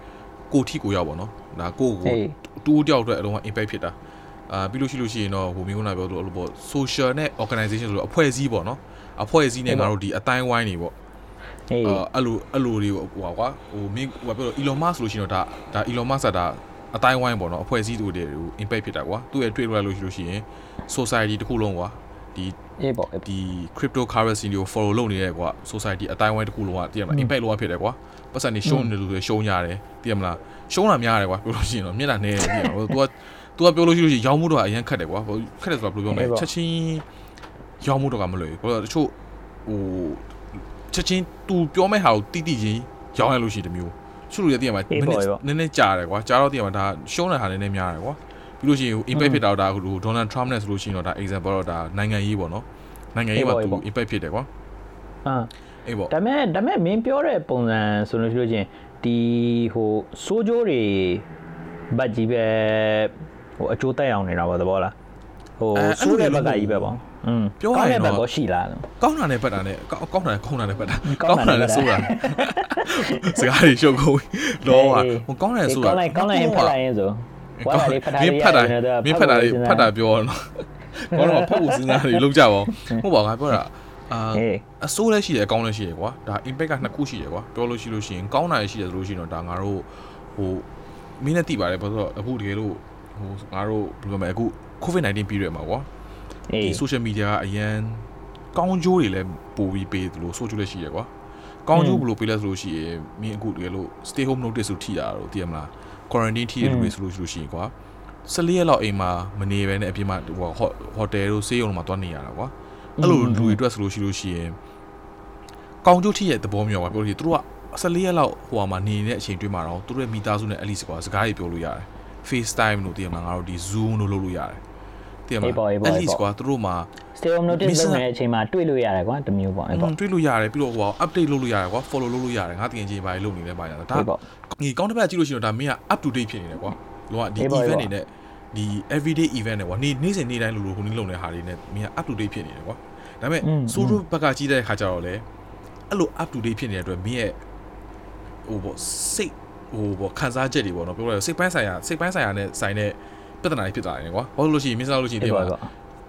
ကိုထိကိုရောက်ပေါ့နော်ဒါကိုကိုတူးတယောက်အတွက်အလုံးက impact ဖြစ်တာအာပြီးလို့ရှိလို့ရှိရင်တော့ဟိုမင်းကနာပြောလို့အဲ့လိုပေါ့ social နဲ့ organization ဆိုတော့အဖွဲ့အစည်းပေါ့နော်အဖွဲ့အစည်းနဲ့ငါတို့ဒီအတိုင်းဝိုင်းနေပေါ့အေးအဲ့လိုအဲ့လိုတွေဟိုကွာဟိုမင်းဟိုပြောလို့ Elon Musk ဆိုလို့ရှိရင်တော့ဒါဒါ Elon Musk ကဒါအတိုင်းဝိုင်းပေါ့နော်အဖွဲ့အစည်းတွေတွေ impact ဖြစ်တာကွာသူ့ရဲ့တွေ့ရလို့ရှိလို့ရှိရင် society တစ်ခုလုံးကွာ ဒီ အေးပေါ့ ဒီ cryptocurrency တွေကို follow လုပ်နေရဲကွာ society အတိုင်းဝိုင်းတစ်ခုလုံးကတည်ရမလား impact လောက်ဖြစ်တယ်ကွာပတ်စံနေရှုံးနေလို့ဆိုရှုံးရတယ်တည်ရမလားရှုံးတာများတယ်ကွာပြောလို့ရှိရင်တော့မျက်နှာနေတယ်တည်ရမလား तू က तू ကပြောလို့ရှိလို့ရှိရင်ရောင်းမှုတော့အရင်ခက်တယ်ကွာခက်တယ်ဆိုတာဘယ်လိုပြောမလဲချက်ချင်းရောင်းမှုတော့ကမလွယ်ဘူးဘာလို့တချို့ဟိုချက်ချင်း तू ပြောမဲ့ဟာကိုတိတိချင်းရောင်းရလို့ရှိတယ်မျိုးချို့လူတွေတည်ရမှာနည်းနည်းနည်းနည်းကြာတယ်ကွာကြာတော့တည်ရမှာဒါရှုံးတဲ့ဟာနည်းနည်းများတယ်ကွာ ပြီးလို့ရှိရင် impact ဖြစ်တာတော့ဒါဟို Donald Trump နဲ့ဆိုလို့ရှိရင်တော့ဒါ example တော့ဒါနိုင်ငံရေးပေါ့နော်နိုင်ငံရေးမှာသူ impact ဖြစ်တယ်ကွာအာအေးပေါ့ဒါမဲ့ဒါမဲ့မင်းပြောတဲ့ပုံစံဆိုလို့ရှိလို့ချင်းဒီဟိုစိုးကြိုးတွေဘတ်ကြီးပဲဟိုအကျိုးတက်အောင်နေတာပေါ့သဘောလားဟိုစိုးတဲ့ဘက်ကကြီးပဲပေါ့อืมကောင်းတဲ့ဘက်ကောရှိလားကောင်းတာနဲ့ပတ်တာနဲ့ကောင်းတာနဲ့ကောင်းတာနဲ့ပတ်တာကောင်းတာနဲ့ဆိုတာစကားတွေရှုပ်ကုန်လောကဟိုကောင်းတယ်ဆိုတာကောင်းလိုက်ကောင်းလိုက်ရင်ဖတ်လိုက်ရင်ဆို ဝါလာလေးဖတ်တာလေးဖတ်တာမင်းဖတ်တာလေးဖတ်တာပြောတော့ကောင်းတော့ဖတ်ဖို့စဉ်းစားနေလောက်ကြပါဟုတ်ပါငါပြောတာအာအဆိုးလည်းရှိတယ်အကောင်းလည်းရှိတယ်ကွာဒါ impact ကနှစ်ခုရှိတယ်ကွာပြောလို့ရှိလို့ရှိရင်ကောင်းတာရှိတယ်ဆိုလို့ရှိရင်တော့ဒါငါတို့ဟိုမင်းနဲ့တိပါတယ်ဘာလို့အခုတကယ်လို့ဟိုငါတို့ဘယ်လိုမလဲအခု COVID-19 ပြီးရမှာကွာဒီ social media ကအရန်ကောင်းကျိုးတွေလည်းပို့ပြီးပေးသလိုဆိုကျိုးလည်းရှိရကွာကောင်းကျိုးဘယ်လိုပေးလဲဆိုလို့ရှိရင်မင်းအခုတကယ်လို့ stay home notice ဆိုထိတာတော့သိရမလား quarantine ထိရတဲ့လူတွေဆိုလို့ရှိရင်ကွာ14ရက်လောက်အိမ်မှာမနေဘဲနဲ့အပြင်မှာဟိုဟိုတယ်တို့ဆေးရုံတို့မှာတွားနေရတာကွာအဲ့လိုလူတွေအတွက်ဆိုလို့ရှိလို့ရှိရင်ကောင်းကျိုးထိရဲ့သဘောမျိုးကွာပြောလို့ရှိရင်သူတို့က14ရက်လောက်ဟိုမှာနေနေတဲ့အချိန်တွင်းမှာတော့သူတို့ရဲ့မိသားစုနဲ့ at least ကွာစကားတွေပြောလို့ရတယ် FaceTime လို့သိရမလားငါတို့ဒီ Zoom လို့လုပ်လို့ရတယ်သိရမလား at least ကွာသူတို့မှာ stay home notice လုပ်နေတဲ့အချိန်မှာတွေ့လို့ရတယ်ကွာတမျိုးပေါ့အဲ့ပေါ့တွေ့လို့ရတယ်ပြီးတော့ဟို update လုပ်လို့ရတယ်ကွာ follow လုပ်လို့ရတယ်ငါတကယ်ချင်းဘာလုပ်နေလဲပါရတာဒါဒီကောင်းတစ်ပတ်ကြည့်လို့ရှိရင်ဒါမင်းက up to date ဖြစ်နေတယ်ကွာလောကဒီ event နေနဲ့ဒီ everyday event နဲ့ကွာနေ့နေ့စဉ်နေ့တိုင်းလိုလိုခုနလုံးတဲ့ဟာတွေနဲ့မင်းက up to date ဖြစ်နေတယ်ကွာဒါပေမဲ့ solo ဘက်ကကြီးတဲ့ခါကျတော့လေအဲ့လို up to date ဖြစ်နေတဲ့အတွက်မင်းရဲ့ဟိုပေါ့စိတ်ဟိုပေါ့ခံစားချက်တွေပေါ့နော်ပြောရစိတ်ပိုင်းဆိုင်ရာစိတ်ပိုင်းဆိုင်ရာနဲ့ဆိုင်တဲ့ပြဿနာတွေဖြစ်သွားတယ်ကွာဘာလို့လို့ရှိရင်မင်းစားလို့ရှိရင်ဒီမှာ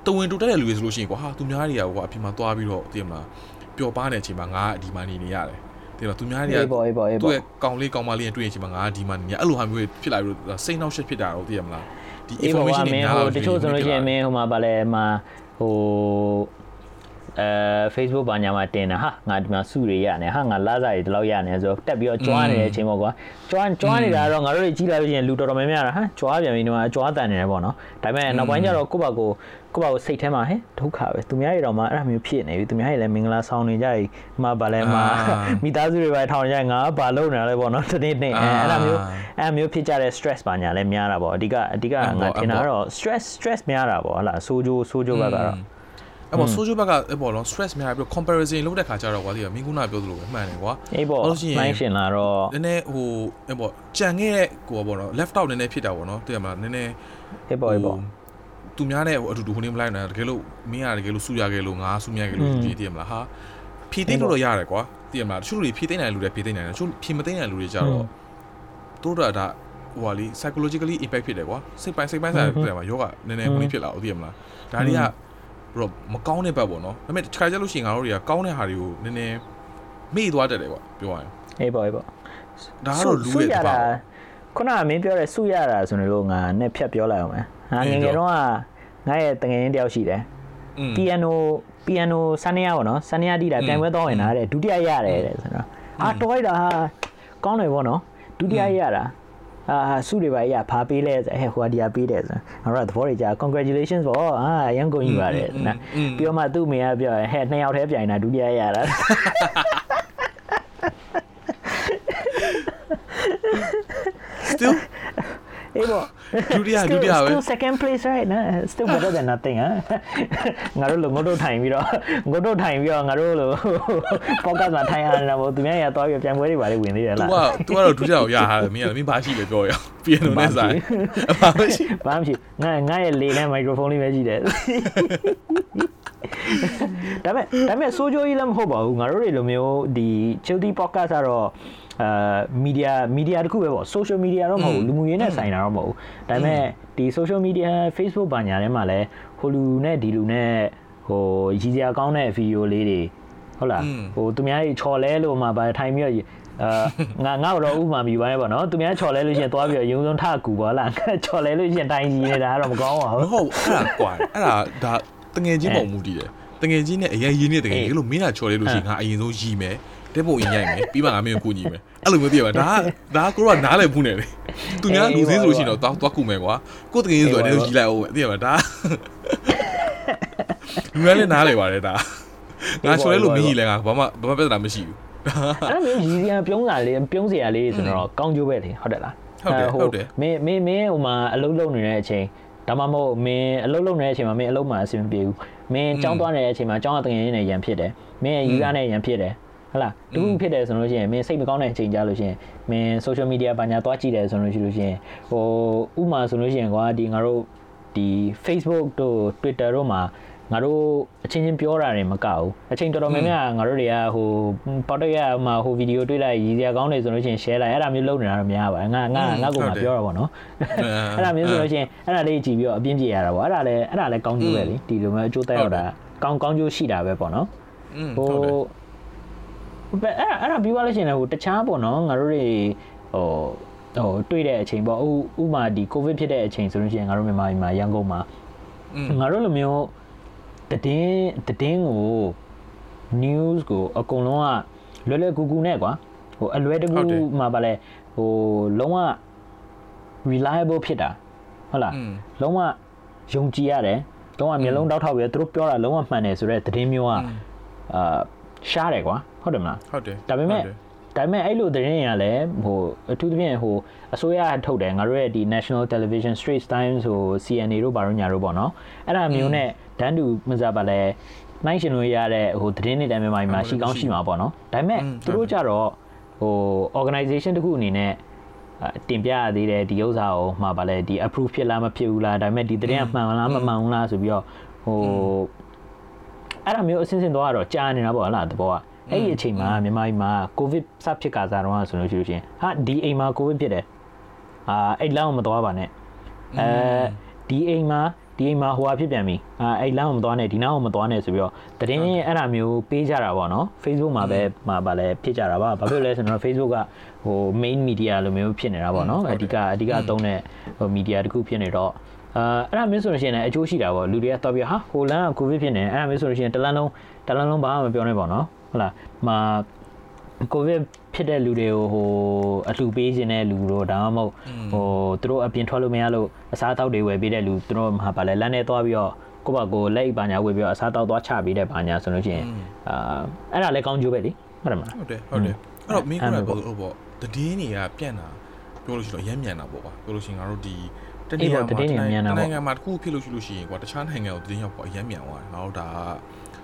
တဝင်တူတက်တဲ့လူတွေဆိုလို့ရှိရင်ကွာဟာသူများတွေကကွာအပြင်မှာသွားပြီးတော့သိရမလားပျော်ပါတဲ့အချိန်မှာငါဒီမှာနေနေရတယ်ဒီမှာသူများတွေကသူ့ရဲ့ကောင်လေးကောင်မလေးနဲ့တွေ့ရင်ချိန်မှာငါဒီမှာနေရအဲ့လိုဟာမျိုးဖြစ်လာပြီးတော့စိတ်နှောက်ရှက်ဖြစ်တာတော့သိရမလားဒီ information တွေများလာတချို့ဆိုလို့ရှိရင်မင်းဟိုမှာဗာလဲမှာဟို အဲ Facebook ဘာညာမှာတင်တာဟာငါဒီမှာစုတွေရတယ်ဟာငါလာစားတွေဒီလောက်ရတယ်ဆိုတော့တက်ပြီးတော့ကြွားနေတဲ့အချိန်ပေါ့ကွာကြွားကြွားနေတာတော့ငါတို့ကြီးလာလို့ရှိရင်လူတော်တော်များများဟာကြွားပြန်ပြီးတော့ကြွားတန်နေတယ်ပေါ့နော်ဒါပေမဲ့နောက်ပိုင်းကျတော့ကိုယ့်ဘာကိုကိုယ့်ဘာကိုစိတ်ထဲမှာဟဲ့ဒုက္ခပဲသူများတွေတော့မှအဲ့ဒါမျိုးဖြစ်နေပြီသူများတွေလည်းမင်္ဂလာဆောင်နေကြပြီမှဗာလဲမှာမိသားစုတွေပဲထောင်ကြငါဘာလုပ်နေလဲပေါ့နော်တနေ့နေ့အဲ့ဒါမျိုးအဲ့မျိုးဖြစ်ကြတဲ့ stress ပါညာလည်းများတာပေါ့အဓိကအဓိကငါထင်တာတော့ stress stress များတာပေါ့ဟလာဆိုးကျိုးဆိုးကျိုးဘက်ကတော့ အဲ့ပေါ် social ဘက်ကအဲ့ပေါ်တော့ stress များပြီး comparison လုပ်တဲ့ခါကျတော့ကွာဒီကမင်းကုနာပြောသလိုပဲမှန်တယ်ကွာအေးပေါ့လို့ရှိရင်နိုင်ရှင်လာတော့နည်းနည်းဟိုအဲ့ပေါ်ကြံခဲ့တဲ့ကိုပေါ့နော် left out နည်းနည်းဖြစ်တာပေါ့နော်သိရမလားနည်းနည်းအေးပေါ့အေးပေါ့သူများနဲ့ဟိုအတူတူဟိုနေမလိုက်နိုင်တကယ်လို့မင်းကတကယ်လို့စူရခဲ့လို့ငါစူမြခဲ့လို့ကြည့်သိရမလားဟာဖြည့်သိလို့တော့ရတယ်ကွာသိရမလားတချို့လူတွေဖြည့်သိနိုင်လူတွေဖြည့်သိနိုင်တယ်တချို့ဖြည့်မသိနိုင်လူတွေကြတော့တို့တော့ဒါဟိုဟာလီ psychologically impact ဖြစ်တယ်ကွာစိတ်ပိုင်းစိတ်ပိုင်းဆိုင်ပြတယ်မှာယောဂနည်းနည်းကိုဖြစ်လာအောင်သိရမလားဒါတွေက တော့မကောင်းတဲ့ဘက်ပေါ့နော်ဒါပေမဲ့တစ်ခါကျလို့ရှိရင်ငါတို့တွေကကောင်းတဲ့ဟာတွေကိုနည်းနည်းမေ့သွားတတ်တယ်ကွာပြောရရင်အေးပေါ့အေးပေါ့ဒါကတော့လူရဲ့တပါခုနကမင်းပြောတဲ့စုရတာဆိုလို့ငါနဲ့ဖြတ်ပြောလိုက်အောင်မယ်ငါငငယ်တော့ကငါရဲ့တငယ်ချင်းတယောက်ရှိတယ်ပီယန်နိုပီယန်နိုဆန်နီယာပေါ့နော်ဆန်နီယာတီးတာပြန်ပွဲတော့ဝင်တာတဲ့ဒုတိယရတယ်တဲ့ဆိုတော့အာတော်လိုက်တာကောင်းတယ်ပေါ့နော်ဒုတိယရတာ အာစုတွေပါရဖားပေးလဲဟဲ့ဟိုကဒီယာပေးတယ်ဆိုတော့အဲ့တော့သဘောတွေကြာ congratulations ပေါ့အာရန်ကုန်ကြီးပါတယ်နော်ပြီးတော့မှသူ့မိကပြောဟဲ့နှစ်ယောက်တည်းပြိုင်တာဒုတိယရတာ still အေးပေါ့ ဒုတိယဒုတိယပဲ still second place right နော် still better than nothing ဟာငါတို့လိုငုတ်တို့ထိုင်ပြီးတော့ငုတ်တို့ထိုင်ပြီးတော့ငါတို့လို podcast မှာထိုင်ရတာပေါ့သူများရသွားပြီးပြန်ပွဲတွေပါလေဝင်သေးတယ်လား तू က तू ကတော့ဒုတိယကိုရဟာတယ်မင်းကမင်းဘာရှိလဲပြောရအောင်ပြန်လို့နဲ့ဆိုင်ဘာမရှိဘာမရှိငါငါရဲ့လေနဲ့ microphone လေးပဲရှိတယ်ဒါပေမဲ့ဒါပေမဲ့ဆိုဂျိုကြီးလည်းမဟုတ်ပါဘူးငါတို့တွေလိုမျိုးဒီ Chilty podcast ကတော့ အာမီဒီယာမီဒီယာတခုပဲပေါ့ social media တော့မဟုတ်ဘူးလူမှုရေးနဲ့ဆိုင်တာတော့မဟုတ်ဘူးဒါပေမဲ့ဒီ social media Facebook ဘာညာထဲမှာလည်းဟိုလူနဲ့ဒီလူနဲ့ဟိုရည်စရာကောင်းတဲ့ဗီဒီယိုလေးတွေဟုတ်လားဟိုသူများကြီးချော်လဲလို့မှဗာထိုင်ပြီးတော့အာငါငါတော့ဥပမာမိပိုင်းပေါ့နော်သူများချော်လဲလို့ရှင်သွားပြီးတော့ရုံစုံထကူပါလားချော်လဲလို့ရှင်တိုင်းကြီးနေတာတော့မကောင်းပါဘူးဟုတ်အဲ့ဒါကွာအဲ့ဒါဒါတငယ်ချင်းပုံမူတည်တယ်တငယ်ချင်းနဲ့အရင်ရင်းနေတငယ်ကြီးလို့မင်းကချော်လဲလို့ရှင်ငါအရင်ဆုံးရီမယ် တဲ့ပုံရင်ရိုက်မယ်ပြီးမှငါမင်းကိုကူညီမယ်အဲ့လိုမျိုးသိရပါဒါဒါကိုတော့နားလည်မှုနဲ့လေသူများလူစင်းဆိုလို့ရှိရင်တော့သွားသွားကူမယ်ကွာကိုတကယ်ဆိုတော့လည်းကြီးလိုက်အောင်သိရပါဒါလူများလည်းနားလည်ပါတယ်ဒါငါချော်လဲလို့မကြီးလဲငါဘာမှဘာမှပြဿနာမရှိဘူးအဲ့လိုမျိုးရည်စရာပြုံးတာလေးပြုံးစရာလေးဆိုတော့ကောင်းကျိုးပဲလေဟုတ်တယ်လားဟုတ်တယ်ဟုတ်တယ်မင်းမင်းမင်းဟိုမှာအလုပ်လုပ်နေတဲ့အချိန်ဒါမှမဟုတ်မင်းအလုပ်လုပ်နေတဲ့အချိန်မှာမင်းအလုပ်မှာအဆင်မပြေဘူးမင်းကြောင်းသွားနေတဲ့အချိန်မှာကြောင်းအတငယ်ရင်းနဲ့ရန်ဖြစ်တယ်မင်းယူရနဲ့ရန်ဖြစ်တယ် ဟုတ်လားတခုဖြစ်တယ်ဆိုလို့ရှိရင်မင်းစိတ်မကောင်းတဲ့အချိန်ကြလို့ရှိရင်မင်း social media ဘာညာသွားကြည့်တယ်ဆိုလို့ရှိလို့ရှိရင်ဟိုဥမာဆိုလို့ရှိရင်ကွာဒီငါတို့ဒီ Facebook တို့ Twitter တို့မှာငါတို့အချင်းချင်းပြောတာတွေမကဘူးအချိန်တော်တော်များများငါတို့တွေကဟိုပေါ်တော့ရမှာဟိုဗီဒီယိုတွေ့လိုက်ရည်စရာကောင်းတယ်ဆိုလို့ရှိရင် share လိုက်အဲ့ဒါမျိုးလုပ်နေတာတော့များပါတယ်ငါငါငါကမှပြောတာပေါ့နော်အဲ့ဒါမျိုးဆိုလို့ရှိရင်အဲ့ဒါလေးကြည့်ပြီးတော့အပြင်းပြေရတာပေါ့အဲ့ဒါလည်းအဲ့ဒါလည်းကောင်းကျိုးပဲလေဒီလိုမျိုးအကျိုးတက်ရောက်တာကောင်းကောင်းကျိုးရှိတာပဲပေါ့နော်ဟို အဲ့အဲ့ဒါပြီးသွားလို့ရှိရင်လည်းဟိုတခြားပေါ့နော်ငါတို့တွေဟိုဟိုတွေ့တဲ့အချိန်ပေါ့ဥဥမာဒီကိုဗစ်ဖြစ်တဲ့အချိန်ဆိုလို့ရှိရင်ငါတို့မြန်မာပြည်မှာရန်ကုန်မှာငါတို့လိုမျိုးတည်င်းတည်င်းကို news ကိုအကုန်လုံးကလွယ်လွယ်ကူကူနဲ့ကွာဟိုအလွယ်တကူမှာပါလဲဟိုလုံးဝ reliable ဖြစ်တာဟုတ်လားလုံးဝယုံကြည်ရတယ်လုံးဝမျိုးလုံးတောက်ထောက်ပြီးသူတို့ပြောတာလုံးဝမှန်တယ်ဆိုတော့သတင်းမျိုးကအာရှားတယ်ကွာ ဟုတ်တယ်မလားဟုတ်တယ်ဒါပေမဲ့ဒါပေမဲ့အဲ့လိုသတင်းတွေကလည်းဟိုအထူးသဖြင့်ဟိုအစိုးရထုတ်တယ်ငါတို့ရဲ့ဒီ National Television Straits Times ဟို CNA တို့ဘာလို့ညာတို့ပေါ့နော်အဲ့ဒါမျိုးနဲ့တန်းတူမစားပါလဲနိုင်ရှင်လို့ရတဲ့ဟိုသတင်းတွေတိုင်းမှာရှိကောင်းရှိမှာပေါ့နော်ဒါပေမဲ့သူတို့ကြတော့ဟို organization တခုအနေနဲ့တင်ပြရသေးတယ်ဒီဥစ္စာကိုမှာပါလဲဒီ approve ဖြစ်လားမဖြစ်ဘူးလားဒါပေမဲ့ဒီသတင်းကမှန်လားမမှန်ဘူးလားဆိုပြီးတော့ဟိုအဲ့ဒါမျိုးအစင်းစင်းတော့တော့ကြားနေတာပေါ့ဟလားတဘောက အဲ့ဒီအချိန်မှာမြန်မာပြည်မှာကိုဗစ်စဖြစ်ကာစားတော့ဆိုလို့ရှိလို့ရှင်ဟာဒီအိမ်မှာကိုဗစ်ဖြစ်တယ်အာအဲ့လောက်မသွားပါနဲ့အဲဒီအိမ်မှာဒီအိမ်မှာဟိုဟာဖြစ်ပြန်ပြီအာအဲ့လမ်းကိုမသွားနဲ့ဒီနားကိုမသွားနဲ့ဆိုပြီးတော့တရင်အဲ့ဒါမျိုးပေးကြတာပေါ့နော် Facebook မှာပဲမှာပါလဲဖြစ်ကြတာပါဘာဖြစ်လဲဆိုတော့ Facebook ကဟို main media လိုမျိုးဖြစ်နေတာပေါ့နော်အဓိကအဓိကသုံးတဲ့ဟို media တခုဖြစ်နေတော့အာအဲ့ဒါမျိုးဆိုလို့ရှိရင်လည်းအကျိုးရှိတာပေါ့လူတွေကတော့ပြဟာဟိုလမ်းကကိုဗစ်ဖြစ်နေအဲ့ဒါမျိုးဆိုလို့ရှိရင်တလန်းလုံးတလန်းလုံးဘာမှမပြောနဲ့ပေါ့နော် ဟုတ်လားမှာကိုဗစ်ဖြစ်တဲ့လူတွေကိုဟိုအလှပေးခြင်းတဲ့လူတို့ဒါမှမဟုတ်ဟိုသူတို့အပြင်ထွက်လို့မရလို့အစားအသောက်တွေဝယ်ပေးတဲ့လူသူတို့မှာပါလဲလမ်းထဲသွားပြီးတော့ကိုယ့်ဘာကိုလက်ပါညာဝယ်ပြီးတော့အစားတောက်သွားချပေးတဲ့ပါညာဆိုလို့ရှိရင်အာအဲ့ဒါလည်းကောင်းကျိုးပဲလေဟုတ်တယ်မလားဟုတ်တယ်ဟုတ်တယ်အဲ့တော့မင်းကလည်းဟိုပေါ့တည်င်းတွေကပြန့်တာပြောလို့ရှိရင်အရင်မြန်တာပေါ့ကွာပြောလို့ရှိရင်ငါတို့ဒီတနေ့မှာတနိုင်ငံမှာတစ်ခုဖြစ်လို့ရှိလို့ရှိရင်ကွာတခြားနိုင်ငံကိုတည်င်းရောက်ပေါ့အရင်မြန်သွားတယ်ငါတို့ဒါ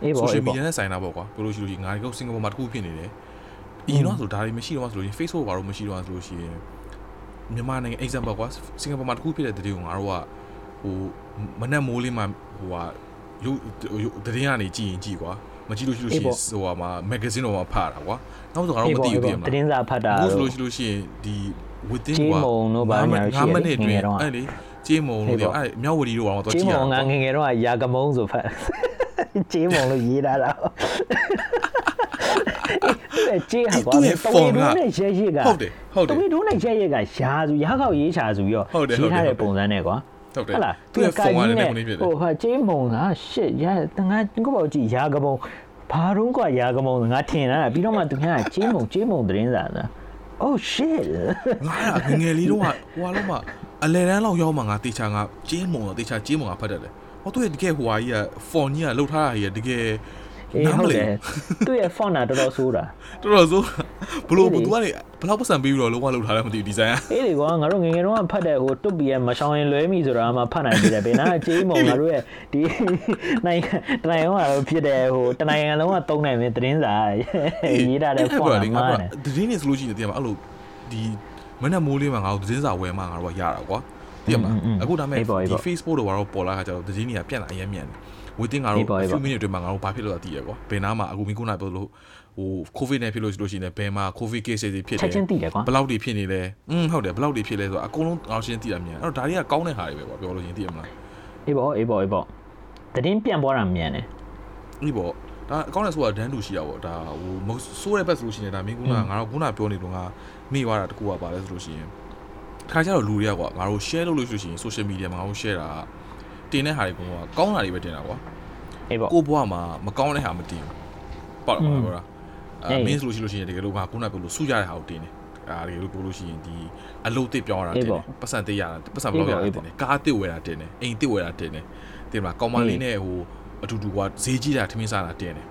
အေးပေါ့ social media နဲ့ဆိုင်တာပေါ့ကွာပြောလို့ရှိလို့ရှိရင်ငါတို့စင်ကာပူမှာတစ်ခုဖြစ်နေတယ်အရင်တော့ဆိုဒါတွေမရှိတော့ဆိုလို့ရှိရင် Facebook ဘာလို့မရှိတော့ဆိုလို့ရှိရင်မြန်မာနိုင်ငံ example ကွာစင်ကာပူမှာတစ်ခုဖြစ်တဲ့တတိယကိုငါတို့ကဟိုမနက်မိုးလေးမှာဟိုဟာရုပ်တတိယကနေကြည့်ရင်ကြည့်ကွာမကြည့်လို့ရှိလို့ရှိရင်ဟိုဟာမှာ magazine တော့မှာဖတ်တာကွာနောက်ဆိုငါတို့မသိဘူးတည်မလားတင်းစာဖတ်တာလို့ဆိုလို့ရှိလို့ရှိရင်ဒီ within ကွာ9မိနစ်အတွင်းအဲ့လေ ကြေးမုံလို့ပြောအဲ့မြောက်ဝတီတို့ကတော့ကြေးမုံငါငငယ်တော့ရာကမုံဆိုဖတ်ကြေးမုံလို့ရေးတာတော့အဲ့ကြေးဟာကွာတော်ရီဒုနဲ့ရဲရဲကဟုတ်တယ်ဟုတ်တယ်တော်ရီဒုနဲ့ရဲရဲကရာစုရာခောက်ရေးချာစုရောရေးထားတဲ့ပုံစံနဲ့ကွာဟုတ်တယ်ဟုတ်လားသူကဖုန်းကနေပုံနေဖြစ်တယ်ဟိုဟာကြေးမုံကရှစ်ရတငါကိုပေါ့ကြည့်ရာကမုံဘာတော့ကွာရာကမုံငါထင်တာပြီးတော့မှသူကကြေးမုံကြေးမုံသတင်းစာလား oh shit ငါကငငယ်လေးတော့ဟိုဟာလုံးမ အလဲတန်းလောက်ရောက်မှငါတေချာငါကျင်းမုံတော့တေချာကျင်းမုံကဖတ်တယ်လေဟောသူရဲ့တကယ်ဟိုဟာကြီးက font ကြီးကလှုပ်ထားတာကြီးကတကယ်အေးဟုတ်တယ်သူ့ရဲ့ font ကတော်တော်ဆိုးတာတော်တော်ဆိုးဘလို့ तू ကနေဘလောက်ပတ်စံပေးပြီးတော့လုံးဝလှုပ်ထားတယ်မသိဘူးဒီဇိုင်းอ่ะအေးလေကွာငါတို့ငငယ်တုန်းကဖတ်တဲ့ဟိုတွတ်ပီရဲ့မရှောင်းရင်လွဲမိဆိုတာမှဖတ်နိုင်သေးတယ်ဘယ်နာကြေးမုံငါတို့ရဲ့ဒီနိုင်တနိုင်အောင်ဖြစ်တဲ့ဟိုတနိုင်ငံလုံးကတုံးနိုင်တဲ့သတင်းစာရေးထားတဲ့ font ကမှားတယ်သတင်းနေဆိုလို့ရှိရင်တကယ်အဲ့လိုဒီ မနေ့မိုးလေးမှာငါတို့သတင်းစာဝယ်မှငါတို့ကရတာကွာသိရမလားအခုဒါမဲ့ဒီ Facebook တို့ဘာလို့ပေါ်လာခါကျတော့သတင်းတွေကပြန့်လာအရင်မြန်တယ်ဝေးတင်ငါတို့ few minute တွေမှာငါတို့ဘာဖြစ်လို့လဲသိရကွာဘယ်နားမှာအခုမင်းခုနပြောလို့ဟို covid နဲ့ဖြစ်လို့လို့ရှိရင်ဘယ်မှာ covid case တွေဖြစ်တယ်ချက်ချင်းသိတယ်ကွာဘယ်လောက်တွေဖြစ်နေလဲอืมဟုတ်တယ်ဘယ်လောက်တွေဖြစ်လဲဆိုတော့အကုန်လုံးအောင်ရှင်းသိတာမြန်အဲ့တော့ဒါတွေကကောင်းတဲ့ဟာတွေပဲကွာပြောလို့ရှိရင်သိရမလားအေးပေါ့အေးပေါ့အေးပေါ့သတင်းပြန့်ပွားတာမြန်တယ်အေးပေါ့ဒါအကောင့်နဲ့ဆိုတာဒန်းတူရှိတာပေါ့ဒါဟိုမဆိုးတဲ့ဘက်ဆိုလို့ရှိရင်ဒါမင်းကငါတို့ခုနပြောနေလို့ငါ မိသွားတာတကူကပါလဲဆိုလို့ရှိရင်ခါကျတော့လူတွေကကွာငါတို့ share လုပ်လို့ရှိရင် social media မှာငါတို့ share တာတင်တဲ့ဟာတွေကကောင်းတာတွေပဲတင်တာကွာအေးပေါ့ကိုဘွားမှာမကောင်းတဲ့ဟာမတင်ဘူးပေါ့လားပြောတာအဲမင်းဆိုလို့ရှိလို့ရှိရင်တကယ်လို့ငါခုနပြောလို့စူးရတဲ့ဟာကိုတင်တယ်အားတကယ်လို့ပြောလို့ရှိရင်ဒီအလုတ်တစ်ပြောင်းရတာတင်တယ်ပတ်စံတစ်ရတာပတ်စံဘလောက်ရတာတင်တယ်ကားတစ်ဝယ်တာတင်တယ်အိမ်တစ်ဝယ်တာတင်တယ်တင်မလားကောင်မလေးနဲ့ဟိုအတူတူကဈေးကြီးတာထမင်းစားတာတင်တယ်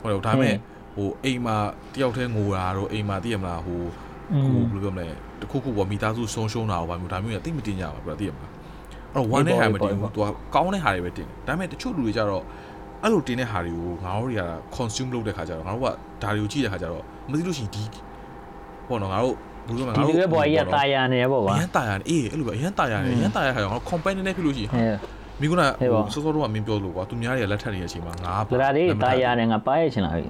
ဟုတ်တယ်ဒါပေမဲ့ဟိုအိမ်မှာတယောက်တည်းငိုတာတော့အိမ်မှာသိရမလားဟို ဟိုဘယ်လိုပြောမလဲတခုခုပေါ့မိသားစုဆုံးရှုံးတာဟောဘာမျိုးဒါမျိုးကတိတ်မတင်ကြပါဘူးပြသိရမလားအဲ့တော့ one နဲ့ဟာမတင်ဘူးသူကကောင်းတဲ့ဟာတွေပဲတင်တယ်ဒါပေမဲ့တချို့လူတွေကြတော့အဲ့လိုတင်တဲ့ဟာတွေကိုငါတို့တွေက consume လုပ်တဲ့ခါကျတော့ငါတို့ကဒါတွေကိုကြည့်တဲ့ခါကျတော့မသိလို့ရှိရင်ဒီပေါ့နော်ငါတို့ဘူးလို့ငါတို့ဒီလိုပဲပေါ်ကြီးကတာယာနေပေါ့ဗျာအရင်တာယာနေအေးအဲ့လိုပဲအရင်တာယာနေအရင်တာယာခါကျတော့ငါတို့ company နဲ့ဖြစ်လို့ရှိရင် မိကုနာစောစောတော့မင်းပြောလို့ကွာသူများတွေကလက်ထပ်နေတဲ့အချိန်မှာငါပလာလေးတာယာနဲ့ငါပါရချင်လာပြီ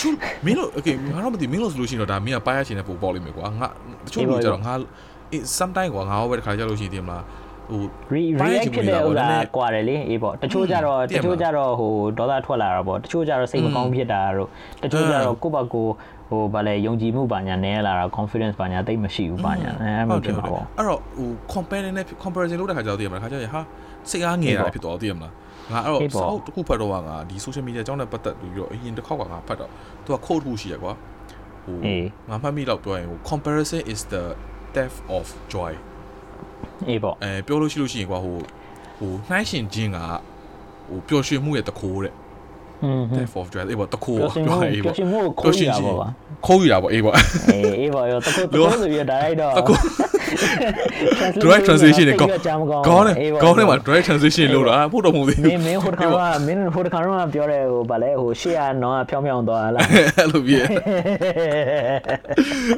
ချို့မင်းတို့ okay ငါတော့မသိမင်းတို့ဆိုလို့ရှိရင်တော့ဒါမင်းကပါရချင်တဲ့ပုံပေါ်လိမ့်မယ်ကွာငါတချို့လူကြတော့ငါ sometime ကွာငါဟောပဲတခါကြလို့ရှိရင်ဒီမလားဟို react ဖြစ်တဲ့ဥစ္စာကွာတယ်လေအေးပေါ့တချို့ကြတော့တချို့ကြတော့ဟိုဒေါသထွက်လာတာပေါ့တချို့ကြတော့စိတ်မကောင်းဖြစ်တာတို့တချို့ကြတော့ကိုယ့်ဘက်ကို ဟိုဗာလဲယုံကြည်မှုပါညာနည်းလာတာ confidence ပါညာတိတ်မရှိဘူးပါညာအဲအဲ့လိုဖြစ်မှာပေါ့အဲ့တော့ဟို compare နဲ့ comparison လုပ်တဲ့ခါကျတော့သိရမလားခါကျရင်ဟာစိတ်အားငယ်တာဖြစ်သွားသိရမလားငါအဲ့တော့စောက်တစ်ခုဖတ်တော့ကငါဒီ social media အကြောင်းနဲ့ပတ်သက်ပြီးတော့အရင်တစ်ခေါက်ကငါဖတ်တော့သူက code တစ်ခုရှိရကွာဟိုငါမှတ်မိတော့ပြောရင်ဟို comparison is the death of joy အေးပေါ့အဲပြောလို့ရှိလို့ရှိရင်ကွာဟိုဟိုနှိုင်းရှင်ခြင်းကဟိုပျော်ရွှင်မှုရဲ့တခိုးတဲ့ Death of Dread အေးပေါ့တခိုးပြောအေးပေါ့ပျော်ရွှင်မှုကိုခိုးရပါပါခိုးယူတာပေါ့အေးပေါ့အေးအေးပေါ့ရောတခိုးတခိုးဆိုပြီးတော့ direct တော့တခိုး direct translation နဲ့ကောင်းကောင်းတယ်ကောင်းတယ်မှာ direct translation လို့တာဖို့တော့မဟုတ်သေးဘူးမင်းမင်းဟိုတခါကမင်းဟိုတခါတော့ပြောတယ်ဟိုဗာလဲဟိုရှေ့ကနော်ဖြောင်းဖြောင်းသွားလားအဲ့လိုပြည့်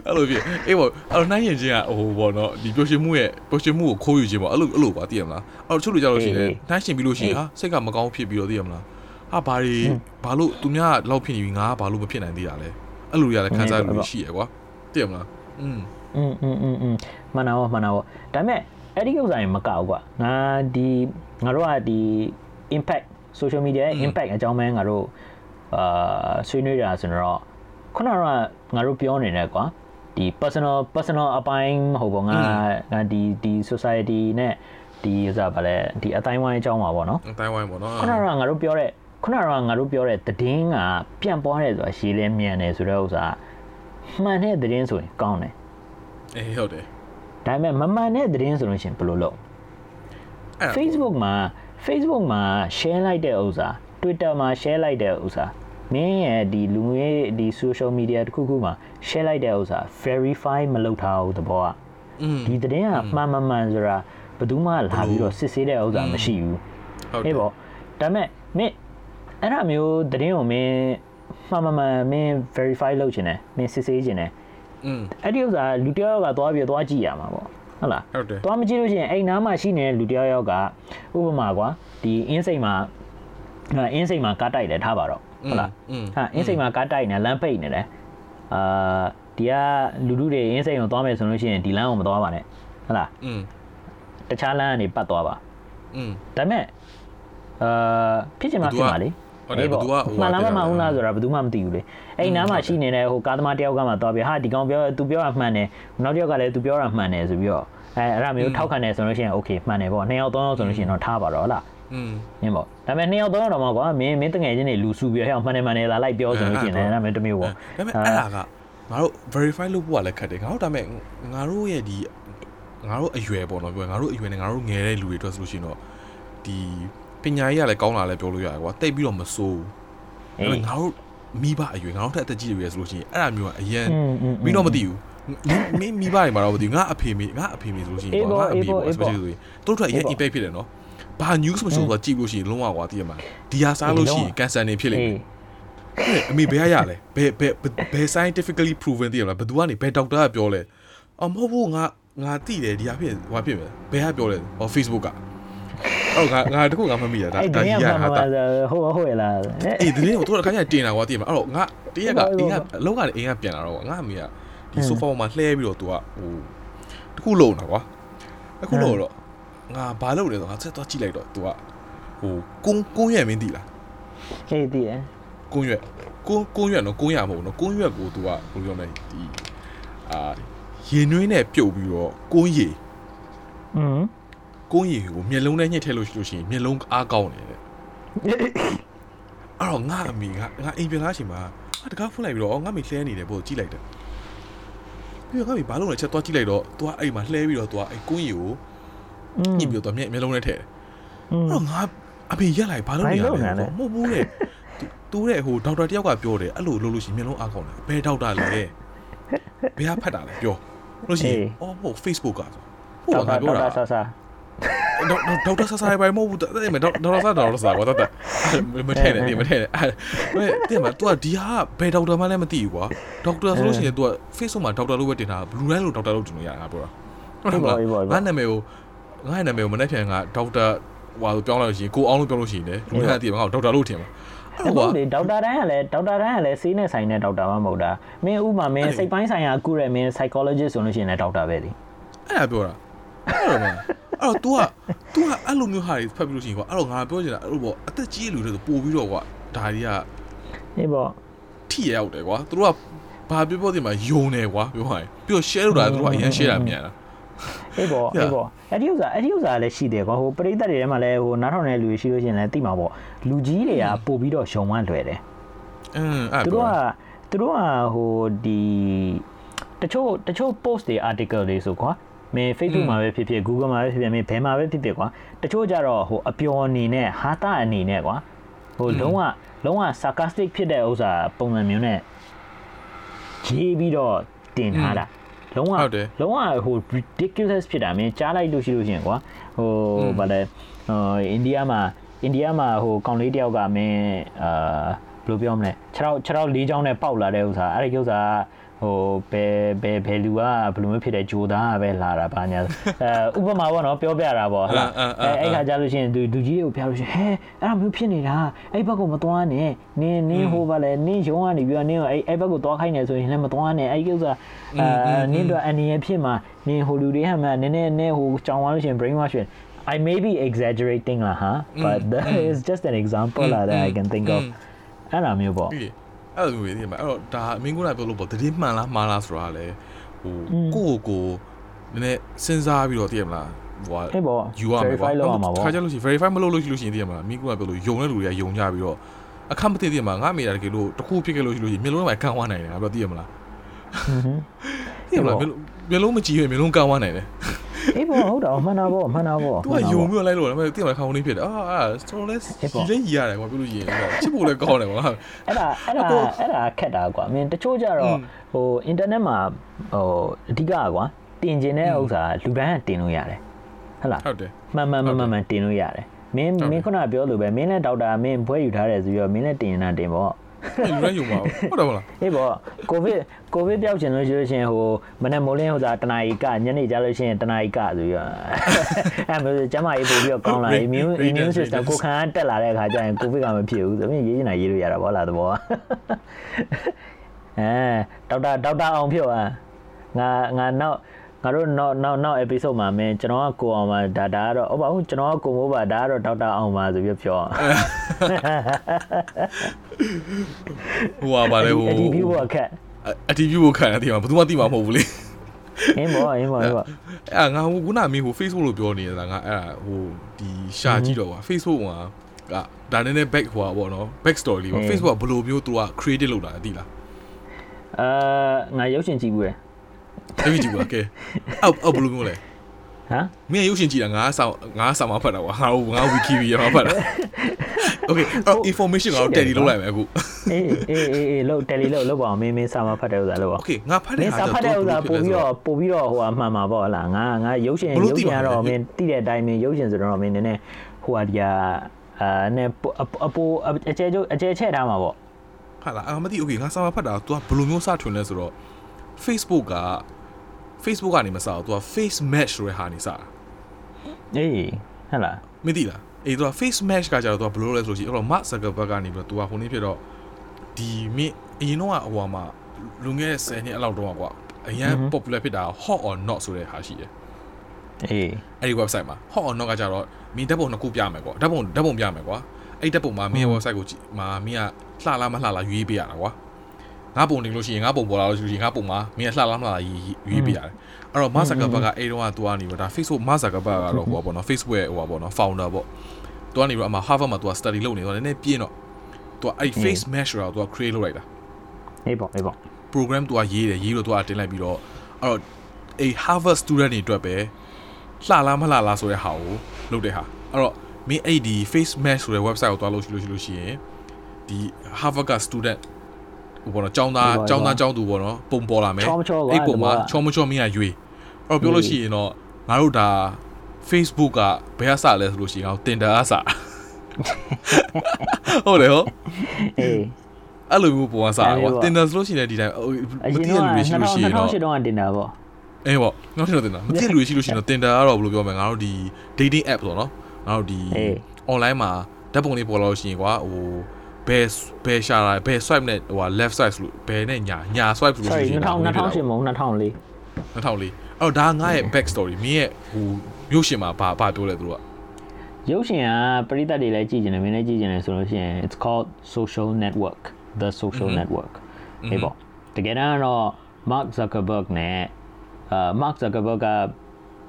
အဲ့လိုပြည့်အေးပေါ့အဲ့တော့နိုင်ရင်ချင်းကဟိုပေါ့နော်ဒီပျော်ရွှင်မှုရဲ့ပျော်ရွှင်မှုကိုခိုးယူခြင်းပေါ့အဲ့လိုအဲ့လိုပါသိရမလားအဲ့တော့ချုပ်လို့ကြလို့ရှိရင်နိုင်ရှင်ပြီးလို့ရှိရင်ဟာစိတ်ကမကောင်းဖြစ်ပြီးတော့သိရမလား ဟာဘာတွေဘာလို့သူများလောက်ဖြစ်နေပြီငါကဘာလို့မဖြစ်နိုင်သေးတာလဲအဲ့လိုရတဲ့ခံစားမှုရှိရကွာသိရမလားอืมอืมอืมอืมอืมမှန်တာပေါ့မှန်တာပေါ့ဒါပေမဲ့အဲ့ဒီဥစ္စာရင်မကောက်ကွာငါဒီငါတို့ကဒီ impact social media ရဲ့ impact အကြောင်းပဲငါတို့အာဆွေးနွေးကြဆိုတော့ခုနကငါတို့ပြောနေတယ်ကွာဒီ personal personal အပိုင်းမဟုတ်ဘောငါငါဒီဒီ society နဲ့ဒီဥစားဗာလဲဒီအတိုင်းဝိုင်းအကြောင်းပါပေါ့နော်အတိုင်းဝိုင်းပေါ့နော်ခုနကငါတို့ပြောတဲ့ ခုနကငါတို့ပြောတဲ့သတင်းကပြန့်ပွားတယ်ဆိုတာရေးလဲမြန်တယ်ဆိုတဲ့ဥစ္စာမှန်တဲ့သတင်းဆိုရင်ကောင်းတယ်အေးဟုတ်တယ်ဒါပေမဲ့မမှန်တဲ့သတင်းဆိုလို့ရှိရင်ဘယ်လိုလုပ် Facebook မှာ Facebook မှာ share လိုက်တဲ့ဥစ္စာ Twitter မှာ share လိုက်တဲ့ဥစ္စာမင်းရဲ့ဒီလူငယ်ဒီ social media တခုခုမှာ share လိုက်တဲ့ဥစ္စာ verify မလုပ်ထားဘူးတဘောကဒီသတင်းကမှန်မှန်မှန်ဆိုတာဘယ်သူမှလာပြီးတော့စစ်ဆေးတဲ့ဥစ္စာမရှိဘူးဟုတ်တယ်ပေါ့ဒါပေမဲ့မင်း အဲ့ဒါမျိုးသတင်းကိုမင်းမှန်မှန်မှန်မင်း verify လုပ်ချင်တယ်မင်းစစ်ဆေးချင်တယ်อืมအဲ့ဒီဥစ္စာလူတယောက်ကသွားပြီးသွားကြည့်ရမှာပေါ့ဟုတ်လားဟုတ်တယ်သွားမကြည့်လို့ရှိရင်အဲ့နားမှာရှိနေတဲ့လူတယောက်ယောက်ကဥပမာကွာဒီအင်းစိတ်မှာအင်းစိတ်မှာကားတိုက်တယ်ထားပါတော့ဟုတ်လားဟာအင်းစိတ်မှာကားတိုက်နေလမ်းပိတ်နေတယ်အာဒီကလူလူတွေအင်းစိတ်ကိုသွားမယ်ဆိုလို့ရှိရင်ဒီလမ်းကိုမသွားပါနဲ့ဟုတ်လားอืม တခြားလမ်းကနေပတ်သွားပါอืมဒါပေမဲ့အာဖြစ်ချင်မှဖြစ်မှာလေ ဟုတ်တယ်ဘယ်သူကဟိုမှန်လားမှန်ဘူးလားဆိုတာဘယ်သူမှမသိဘူးလေအဲ့နားမှာရှိနေတဲ့ဟိုကားသမားတယောက်ကမှသွားပြဟာဒီကောင်ပြောသူပြောတာမှန်တယ်နောက်တစ်ယောက်ကလည်းသူပြောတာမှန်တယ်ဆိုပြီးတော့အဲအဲ့ဒါမျိုးထောက်ခံတယ်ဆိုလို့ရှိရင် okay မှန်တယ်ပေါ့နှစ်ယောက်သုံးယောက်ဆိုလို့ရှိရင်တော့ထားပါတော့ဟုတ်လားอืมနင်းပေါ့ဒါပေမဲ့နှစ်ယောက်သုံးယောက်တော့မကွာမင်းမင်းတငယ်ချင်းတွေလူစုပြီးဟဲ့အောင်မှန်တယ်မှန်တယ်လာလိုက်ပြောဆိုလို့ရှိရင်လည်းဒါမျိုးတစ်မျိုးပေါ့ဒါပေမဲ့အဲ့ဒါကငါတို့ verify လုပ်ဖို့ကလည်းခက်တယ်ငါတို့ဒါပေမဲ့ငါတို့ရဲ့ဒီငါတို့အရွယ်ပေါ့နော်ပြောငါတို့အရွယ်နဲ့ငါတို့ငယ်တဲ့လူတွေအတွက်ဆိုလို့ရှိရင်တော့ဒီ ညာရေးကလည်းကောင်းလာလဲပြောလို့ရတယ်ကွာတိတ်ပြီးတော့မစိုးဘူးငါတို့မိဘအရွယ်ငါတို့ထက်အသက်ကြီးတွေဆိုလို့ရှိရင်အဲ့ဒါမျိုးကအရင်ပြီးတော့မသိဘူးမင်းမိဘတွေမှာတော့မသိဘူးငါအဖေမေငါအဖေမေဆိုလို့ရှိရင်ကွာငါအမေပေါ့ especially ဆိုရင်တို့တို့အရင် impact ဖြစ်တယ်နော်ဘာ news မဆိုတော့ကြည့်လို့ရှိရင်လုံးဝကွာတည်ရမှာဒီဟာစားလို့ရှိရင် cancer နေဖြစ်လိမ့်မယ်အမေဘယ်ရရလဲဘယ်ဘယ်ဘယ် scientifically proven တည်ရမလားဘယ်သူကနေဘယ် doctor ကပြောလဲအမဟုတ်ဘူးငါငါတိတယ်ဒီဟာဖြစ်ဟိုဖြစ်မယ်ဘယ်ကပြောလဲဟော Facebook က ဟုတ်ငါငါတခုငါမမိရဒါဒါကြီးရဟာတာဟုတ်ဟုတ်လားအေးဒီနေ့တော့တို့ခါကျတင်တာကွာတည်မှာအဲ့တော့ငါတရက်ကအိမ်ကအလုံးကနေအိမ်ကပြန်လာတော့ငါအမေကဒီ sofa ပေါ်မှာလှဲပြီးတော့ तू ကဟိုတခုလုံတာကွာတခုလုံတော့ငါဘာလုပ်လဲဆိုငါဆက်သွားကြည့်လိုက်တော့ तू ကဟိုကုန်းကုန်းရွက်မင်းသိလားဟေးသိတယ်ကုန်းရွက်ကုန်းကုန်းရွက်နော်ကုန်းရမဟုတ်နော်ကုန်းရွက်ကို तू ကဘယ်လိုပြောမလဲဒီအာရေနွေးနဲ့ပြုတ်ပြီးတော့ကုန်းရီอืม ကုန်းရီကိုမျက်လုံးနဲ့ညှစ်ထည့်လို့ရှိလို့ရှိရင်မျက်လုံးအားကောင်းတယ်တဲ့အဲ့တော့ငါအမိငါငါအိမ်ပြန်လာချိန်မှာတကားဖွင့်လိုက်ပြီးတော့ငါမိလှဲနေတယ်ပို့ကြည့်လိုက်တယ်ပြီးတော့ငါမိဘာလို့လဲချက်သွားကြည့်လိုက်တော့ तू ကအဲ့မှာလှဲပြီးတော့ तू ကအဲ့ကုန်းရီကိုညှစ်ပြီးတော့မျက်မျက်လုံးနဲ့ထည့်တယ်အဲ့တော့ငါအဖေရက်လိုက်ဘာလို့နေရလဲမဟုတ်ဘူးတဲ့သူတဲ့ဟိုဒေါက်တာတယောက်ကပြောတယ်အဲ့လိုလုပ်လို့ရှိရင်မျက်လုံးအားကောင်းတယ်ဘယ်ဒေါက်တာလဲဘယ်ကဖတ်တာလဲပြောလို့ရှိရင်အော်ဟို Facebook ကဆိုဟိုငါပြောတာဆာဆာ ဒေါက်တာဆာဆာပဲမဟုတ်ဘူးတဲ့မဒေါက်တာဆာဒေါက်တာဆာကွာတတ်မထဲနဲ့မထဲနဲ့အဲ့တဲ့မှာ तू ကဒီဟာဘယ်ဒေါက်တာမှလည်းမသိဘူးကွာဒေါက်တာဆိုလို့ရှိရင် तू က Facebook မှာဒေါက်တာလို့ပဲတင်တာဘလူးတိုင်းလို့ဒေါက်တာလို့တင်လို့ရတာပြောတာဟုတ်ပါဘူးငါနာမည်ကိုငါနာမည်ကိုမနေ့ပြန်ကဒေါက်တာဟိုပြောင်းလိုက်လို့ရှိရင်ကိုအောင်လို့ပြောလို့ရှိရင်လေလူတိုင်းအတိငါဒေါက်တာလို့ထင်ပါဟုတ်လေဒေါက်တာတိုင်းကလည်းဒေါက်တာတိုင်းကလည်းဆေးနဲ့ဆိုင်တဲ့ဒေါက်တာမှမဟုတ်တာမင်းဥမာမင်းစိတ်ပိုင်းဆိုင်ရာကုရမင်း psychologist ဆိုလို့ရှိရင်လည်းဒေါက်တာပဲလေအဲ့ဒါပြောတာအဲ့တော့ အဲ့တော့ तू က तू ကအဲ့လိုမျိုးဟာတွေဖတ်ပြီးလို့ရှိရင်ကွာအဲ့တော့ငါပြောချင်တာအဲ့လိုပေါ့အသက်ကြီးတဲ့လူတွေဆိုပို့ပြီးတော့ကွာဒါတွေကဟေးပေါ့ထိရောက်တယ်ကွာသူတို့ကဘာပြောပြောဒီမှာယုံတယ်ကွာပြောရရင်ပြီးတော့ share လုပ်တာသူတို့ကအရင် share တာမြန်တာအေးပေါ့အေးပေါ့အဲ့ဒီဥစ္စာအဲ့ဒီဥစ္စာလည်းရှိတယ်ကွာဟိုပရိသတ်တွေထဲမှာလည်းဟိုနားထောင်တဲ့လူတွေရှိလို့ရှိရင်လည်းသိမှာပေါ့လူကြီးတွေကပို့ပြီးတော့ရှုံမှလွယ်တယ်အင်းအဲ့သူတို့ကသူတို့ကဟိုဒီတချို့တချို့ post တွေ article တွေဆိုကွာ မင်း Facebook မှာပဲဖြစ်ဖြစ် Google မှာပဲဖြစ်ဖြစ်မင်းဘယ်မှာပဲဖြစ်ဖြစ်ကွာတချို့ကြတော့ဟိုအပျော်အနေနဲ့ဟာတာအနေနဲ့ကွာဟိုလုံးဝလုံးဝ sarcastic ဖြစ်တဲ့ဥစ္စာပုံစံမျိုးနဲ့ရေးပြီးတော့တင်ထားတာလုံးဝလုံးဝဟို ridiculous ဖြစ်တာမင်းကြားလိုက်လို့ရှိလို့ရှိရင်ကွာဟိုဗါလဲဟိုအိန္ဒိယမှာအိန္ဒိယမှာဟိုကောင်လေးတယောက်ကမင်းအာဘယ်လိုပြောမလဲခြေထောက်ခြေထောက်လေးချောင်းနဲ့ပေါက်လာတဲ့ဥစ္စာအဲ့ဒီဥစ္စာ ဟိုဘယ်ဘယ်ဘယ်လူကဘယ်လိုမျိုးဖြစ်တဲ့ဂျိုသားပဲလာတာဘာညာအဲဥပမာပေါ့နော်ပြောပြတာပေါ့ဟလားအဲအဲ့ခါကြလို့ရှိရင်သူလူကြီးတွေကိုဖျားလို့ရှိရင်ဟဲအဲ့လိုမျိုးဖြစ်နေတာအဲ့ဘက်ကမသွားနဲ့နင်းနင်းဟိုပါလေနင်းရုံးကနေပြီးတော့နင်းအဲ့အဲ့ဘက်ကိုသွားခိုင်းနေဆိုရင်လည်းမသွားနဲ့အဲ့ကိစ္စအာနင်းတော့အနေရဖြစ်မှာနင်းဟိုလူတွေဟမှနည်းနည်းနည်းဟိုကြောင်သွားလို့ရှိရင် brain wash ဖြစ် I may be exaggerating လားဟာ but that is just an example that I can think of အဲ့လိုမျိုးပေါ့ အဲ့လိုမျိုးသိမှာအဲ့တော့ဒါအမင်းကလည်းပြောလို့ပေါ့တတိမှန်လားမှားလားဆိုတာလေဟိုကိုကိုကိုနည်းနည်းစဉ်းစားပြီးတော့သိရမလားဟိုအေးပေါ့ယူရမှာပေါ့ခါကြလို့ရှိရင် verify မလုပ်လို့ရှိလို့ရှိရင်သိရမလားမင်းကပြောလို့ယုံတဲ့လူတွေကယုံကြပြီးတော့အခက်မသိသိမှာငါမိတာတကယ်လို့တခုဖြစ်ခဲ့လို့ရှိလို့ရှိရင်မျိုးလုံးမှာကန်ဝနိုင်တယ်ငါပြောသိရမလားဟွန်းသိရမလားမျိုးလုံးမကြည့်ရင်မျိုးလုံးကန်ဝနိုင်တယ် အေးပေါ့ဟုတ်တာမှန်တာပေါ့မှန်တာပေါ့သူကယုံပြီးလိုက်လို့ဒါပေမဲ့တိမခေါင်းလေးဖြစ်တယ်အာအာဆိုတော့လဲဒီလေးကြီးရတယ်ကွာပြောလို့ရှိရင်ချစ်ဖို့လည်းကောင်းတယ်ကွာအဲ့ဒါအဲ့ဒါအဲ့ဒါခက်တာကွာအမင်းတချို့ကြတော့ဟိုအင်တာနက်မှာဟိုအဓိကကွာတင်ကျင်တဲ့ဥစ္စာလူတိုင်းကတင်လို့ရတယ်ဟုတ်လားဟုတ်တယ်မှန်မှန်မှန်မှန်တင်လို့ရတယ်မင်းမင်းခုနပြောလို့ပဲမင်းနဲ့ဒေါက်တာမင်းဘွဲယူထားတယ်ဆိုပြီးတော့မင်းနဲ့တင်နေတာတင်ပေါ့ လူတိုင်းယူမှာဟုတ်တယ်မလားအေးပေါ့ကိုဗစ်ကိုဗစ်ပြောက်ချင်လို့ရှိလို့ရှင်ဟိုမနေ့မိုးလင်းဟိုစားတနာရီကညနေကြလို့ရှိရင်တနာရီကဆိုပြီးတော့အဲ့မျိုးကျမကြီးပို့ပြီးတော့ကောင်းလာ immune immune system ကိုခံတက်လာတဲ့အခါကျရင်ကိုဗစ်ကမဖြစ်ဘူးဆိုပြီးရေးနေတာရေးလို့ရတာပေါ့လားသဘောအဲဒေါက်တာဒေါက်တာအောင်ဖြစ်သွားငါငါနောက် ငါတို့နောက်နောက်နောက် episode မှာမင်းကျွန်တော်ကကိုအောင်ပါဒါဒါကတော့ဟုတ်ပါဘူးကျွန်တော်ကကိုမိုးပါဒါကတော့ဒေါက်တာအောင်ပါဆိုပြီးပြောဟိုပါပါလေဟိုအတီးပြဖို့အခက်အတီးပြဖို့ခက်တယ်ဒီမှာဘယ်သူမှသိမှာမဟုတ်ဘူးလေအင်းဘောအင်းဘောအဲ့ငါဟိုခုနမင်းဟို Facebook လို့ပြောနေတာငါအဲ့ဟိုဒီရှာကြည့်တော့ကွာ Facebook ကကဒါနည်းနည်း back ဟိုပါပေါ့နော် back story လေးပေါ့ Facebook ကဘယ်လိုမျိုးသူက creative လုပ်တာသိလားအာငါရုပ်ရှင်ကြည့်ဘူးလေရု ပ်ရှင်ကြည့်ဘူးကဲအောက်အောက်ဘယ်လိုမျိုးလဲဟမ်မင်းရုပ်ရှင်ကြည့်တာငါဆောင်ငါဆောင်မဖတ်တာကွာငါငါ Wikipedia မှာဖတ်တာ Okay information ကတော့ tally လုပ်လိုက်မယ်အခုအေးအေးအေးလို့ tally လုပ်လုပ်ပါအောင်မင်းမင်းစာမဖတ်တဲ့ဥစ္စာလုပ်ပါ Okay ငါဖတ်တဲ့ဥစ္စာဖတ်တဲ့ဥစ္စာပို့ပြီးတော့ပို့ပြီးတော့ဟိုအမှန်မှာပေါ့ဟလားငါငါရုပ်ရှင်ရုပ်ရှင်ကတော့မင်းတိတဲ့အတိုင်းမင်းရုပ်ရှင်ဆိုတော့မင်းနည်းနည်းဟိုဟာဒီဟာအာနဲ့အပိုအကျဲကျအကျဲချက်ထားမှာပေါ့ဟာလားအာမသိ okay ငါစာမဖတ်တာ तू ဘယ်လိုမျိုးစထွင်လဲဆိုတော့ Facebook က Facebook ကနေမစတော့ तू face match ဆိုတဲ့ဟာနေစတာအေးဟဲ့လားမသိလားအေး तू face match ကကြတော့ तू ဘယ်လိုလဲဆိုလို့ရှိရင်အဲ့တော့ Mark Zuckerberg ကနေပြီးတော့ तू ဟိုနေ့ဖြစ်တော့ဒီမင်းအရင်တော့ဟိုမှာလူငယ်10နှစ်အလောက်တော့ကွာအရင် popular ဖြစ်တာ hot or not ဆိုတဲ့ဟာရှိတယ်အေးအဲ့ဒီ website မှာ hot or not ကကြတော့မင်းဓာတ်ပုံနှစ်ခုပြမယ်ကွာဓာတ်ပုံဓာတ်ပုံပြမယ်ကွာအဲ့ဓာတ်ပုံမှာမင်းရဲ့ website ကိုမှာမင်းကလှလားမလှလားရွေးပေးရတာကွာ ငါပုံတင်လို့ရှိရင်ငါပုံပေါ်လာလို့ရှိရင်ငါပုံမှာမင်းကလှလားမလှလားရွေးပေးရတယ်အဲ့တော့ Mark Zuckerberg ကအဲ့တော့ကသူကနေပြီးဒါ Facebook Mark Zuckerberg ကတော့ဟိုပါပေါ့နော် Facebook ရဲ့ဟိုပါပေါ့နော် founder ပေါ့သူကနေပြီးအမှ Harvard မှာသူက study လုပ်နေတော့နည်းနည်းပြင်းတော့သူကအဲ့ face mesh တော့သူက create လုပ်လိုက်တာအေးပေါ့အေးပေါ့ program သူကရေးတယ်ရေးလို့သူကတင်လိုက်ပြီးတော့အဲ့တော့အေး Harvard student တွေအတွက်ပဲလှလားမလှလားဆိုတဲ့ဟာကိုလုပ်တဲ့ဟာအဲ့တော့မင်းအဲ့ဒီ face mesh ဆိုတဲ့ website ကိုတွားလို့ရှိလို့ရှိလို့ရှိရင်ဒီ Harvard က student ဟိုပေါ့နော်ចောင်းသားចောင်းသားចောင်းသူပေါ့နော်ပုံပေါ်လာမယ်အဲ့ပုံမှာချောမချောမင်းကရွေးအဲ့တော့ပြောလို့ရှိရင်တော့ငါတို့ဒါ Facebook ကဘယ်ကစလဲဆိုလို့ရှိရင်ငါတို့ Tinder ကစဟုတ်တယ်ဟုတ်အေးအဲ့လိုမျိုးပုံကစားကွာ Tinder ဆိုလို့ရှိရင်ဒီတိုင်းမသိတဲ့လူတွေရှိလို့ရှိရင်တော့2008တော့ Tinder ပေါ့အေးပေါ့နောက်ထပ်တော့ Tinder မသိတဲ့လူတွေရှိလို့ရှိရင်တော့ Tinder ကတော့ဘယ်လိုပြောမလဲငါတို့ဒီ dating app ဆိုတော့နော်ငါတို့ဒီ online မှာဓာတ်ပုံလေးပေါ်လာလို့ရှိရင်ကွာဟို ဘယ်ဘယ်ရှာတာဘယ် swipe နဲ့ဟို left swipe လို့ဘယ်နဲ့ညာညာ swipe လို့ရှိရင်2000 2008မဟုတ်2004 2004အဲ့တော့ဒါငါရဲ့ back story မင်းရဲ့ဟိုရုပ်ရှင်မှာဘာဘာပြောလဲသူတို့ကရုပ်ရှင်ကပရိသတ်တွေလည်းကြည့်ကြတယ်မင်းလည်းကြည့်ကြတယ်ဆိုလို့ရှိရင် it's called social network the social network ဟေးပေါ့တကယ်တော့ Mark Zuckerberg နဲ့အာ Mark Zuckerberg က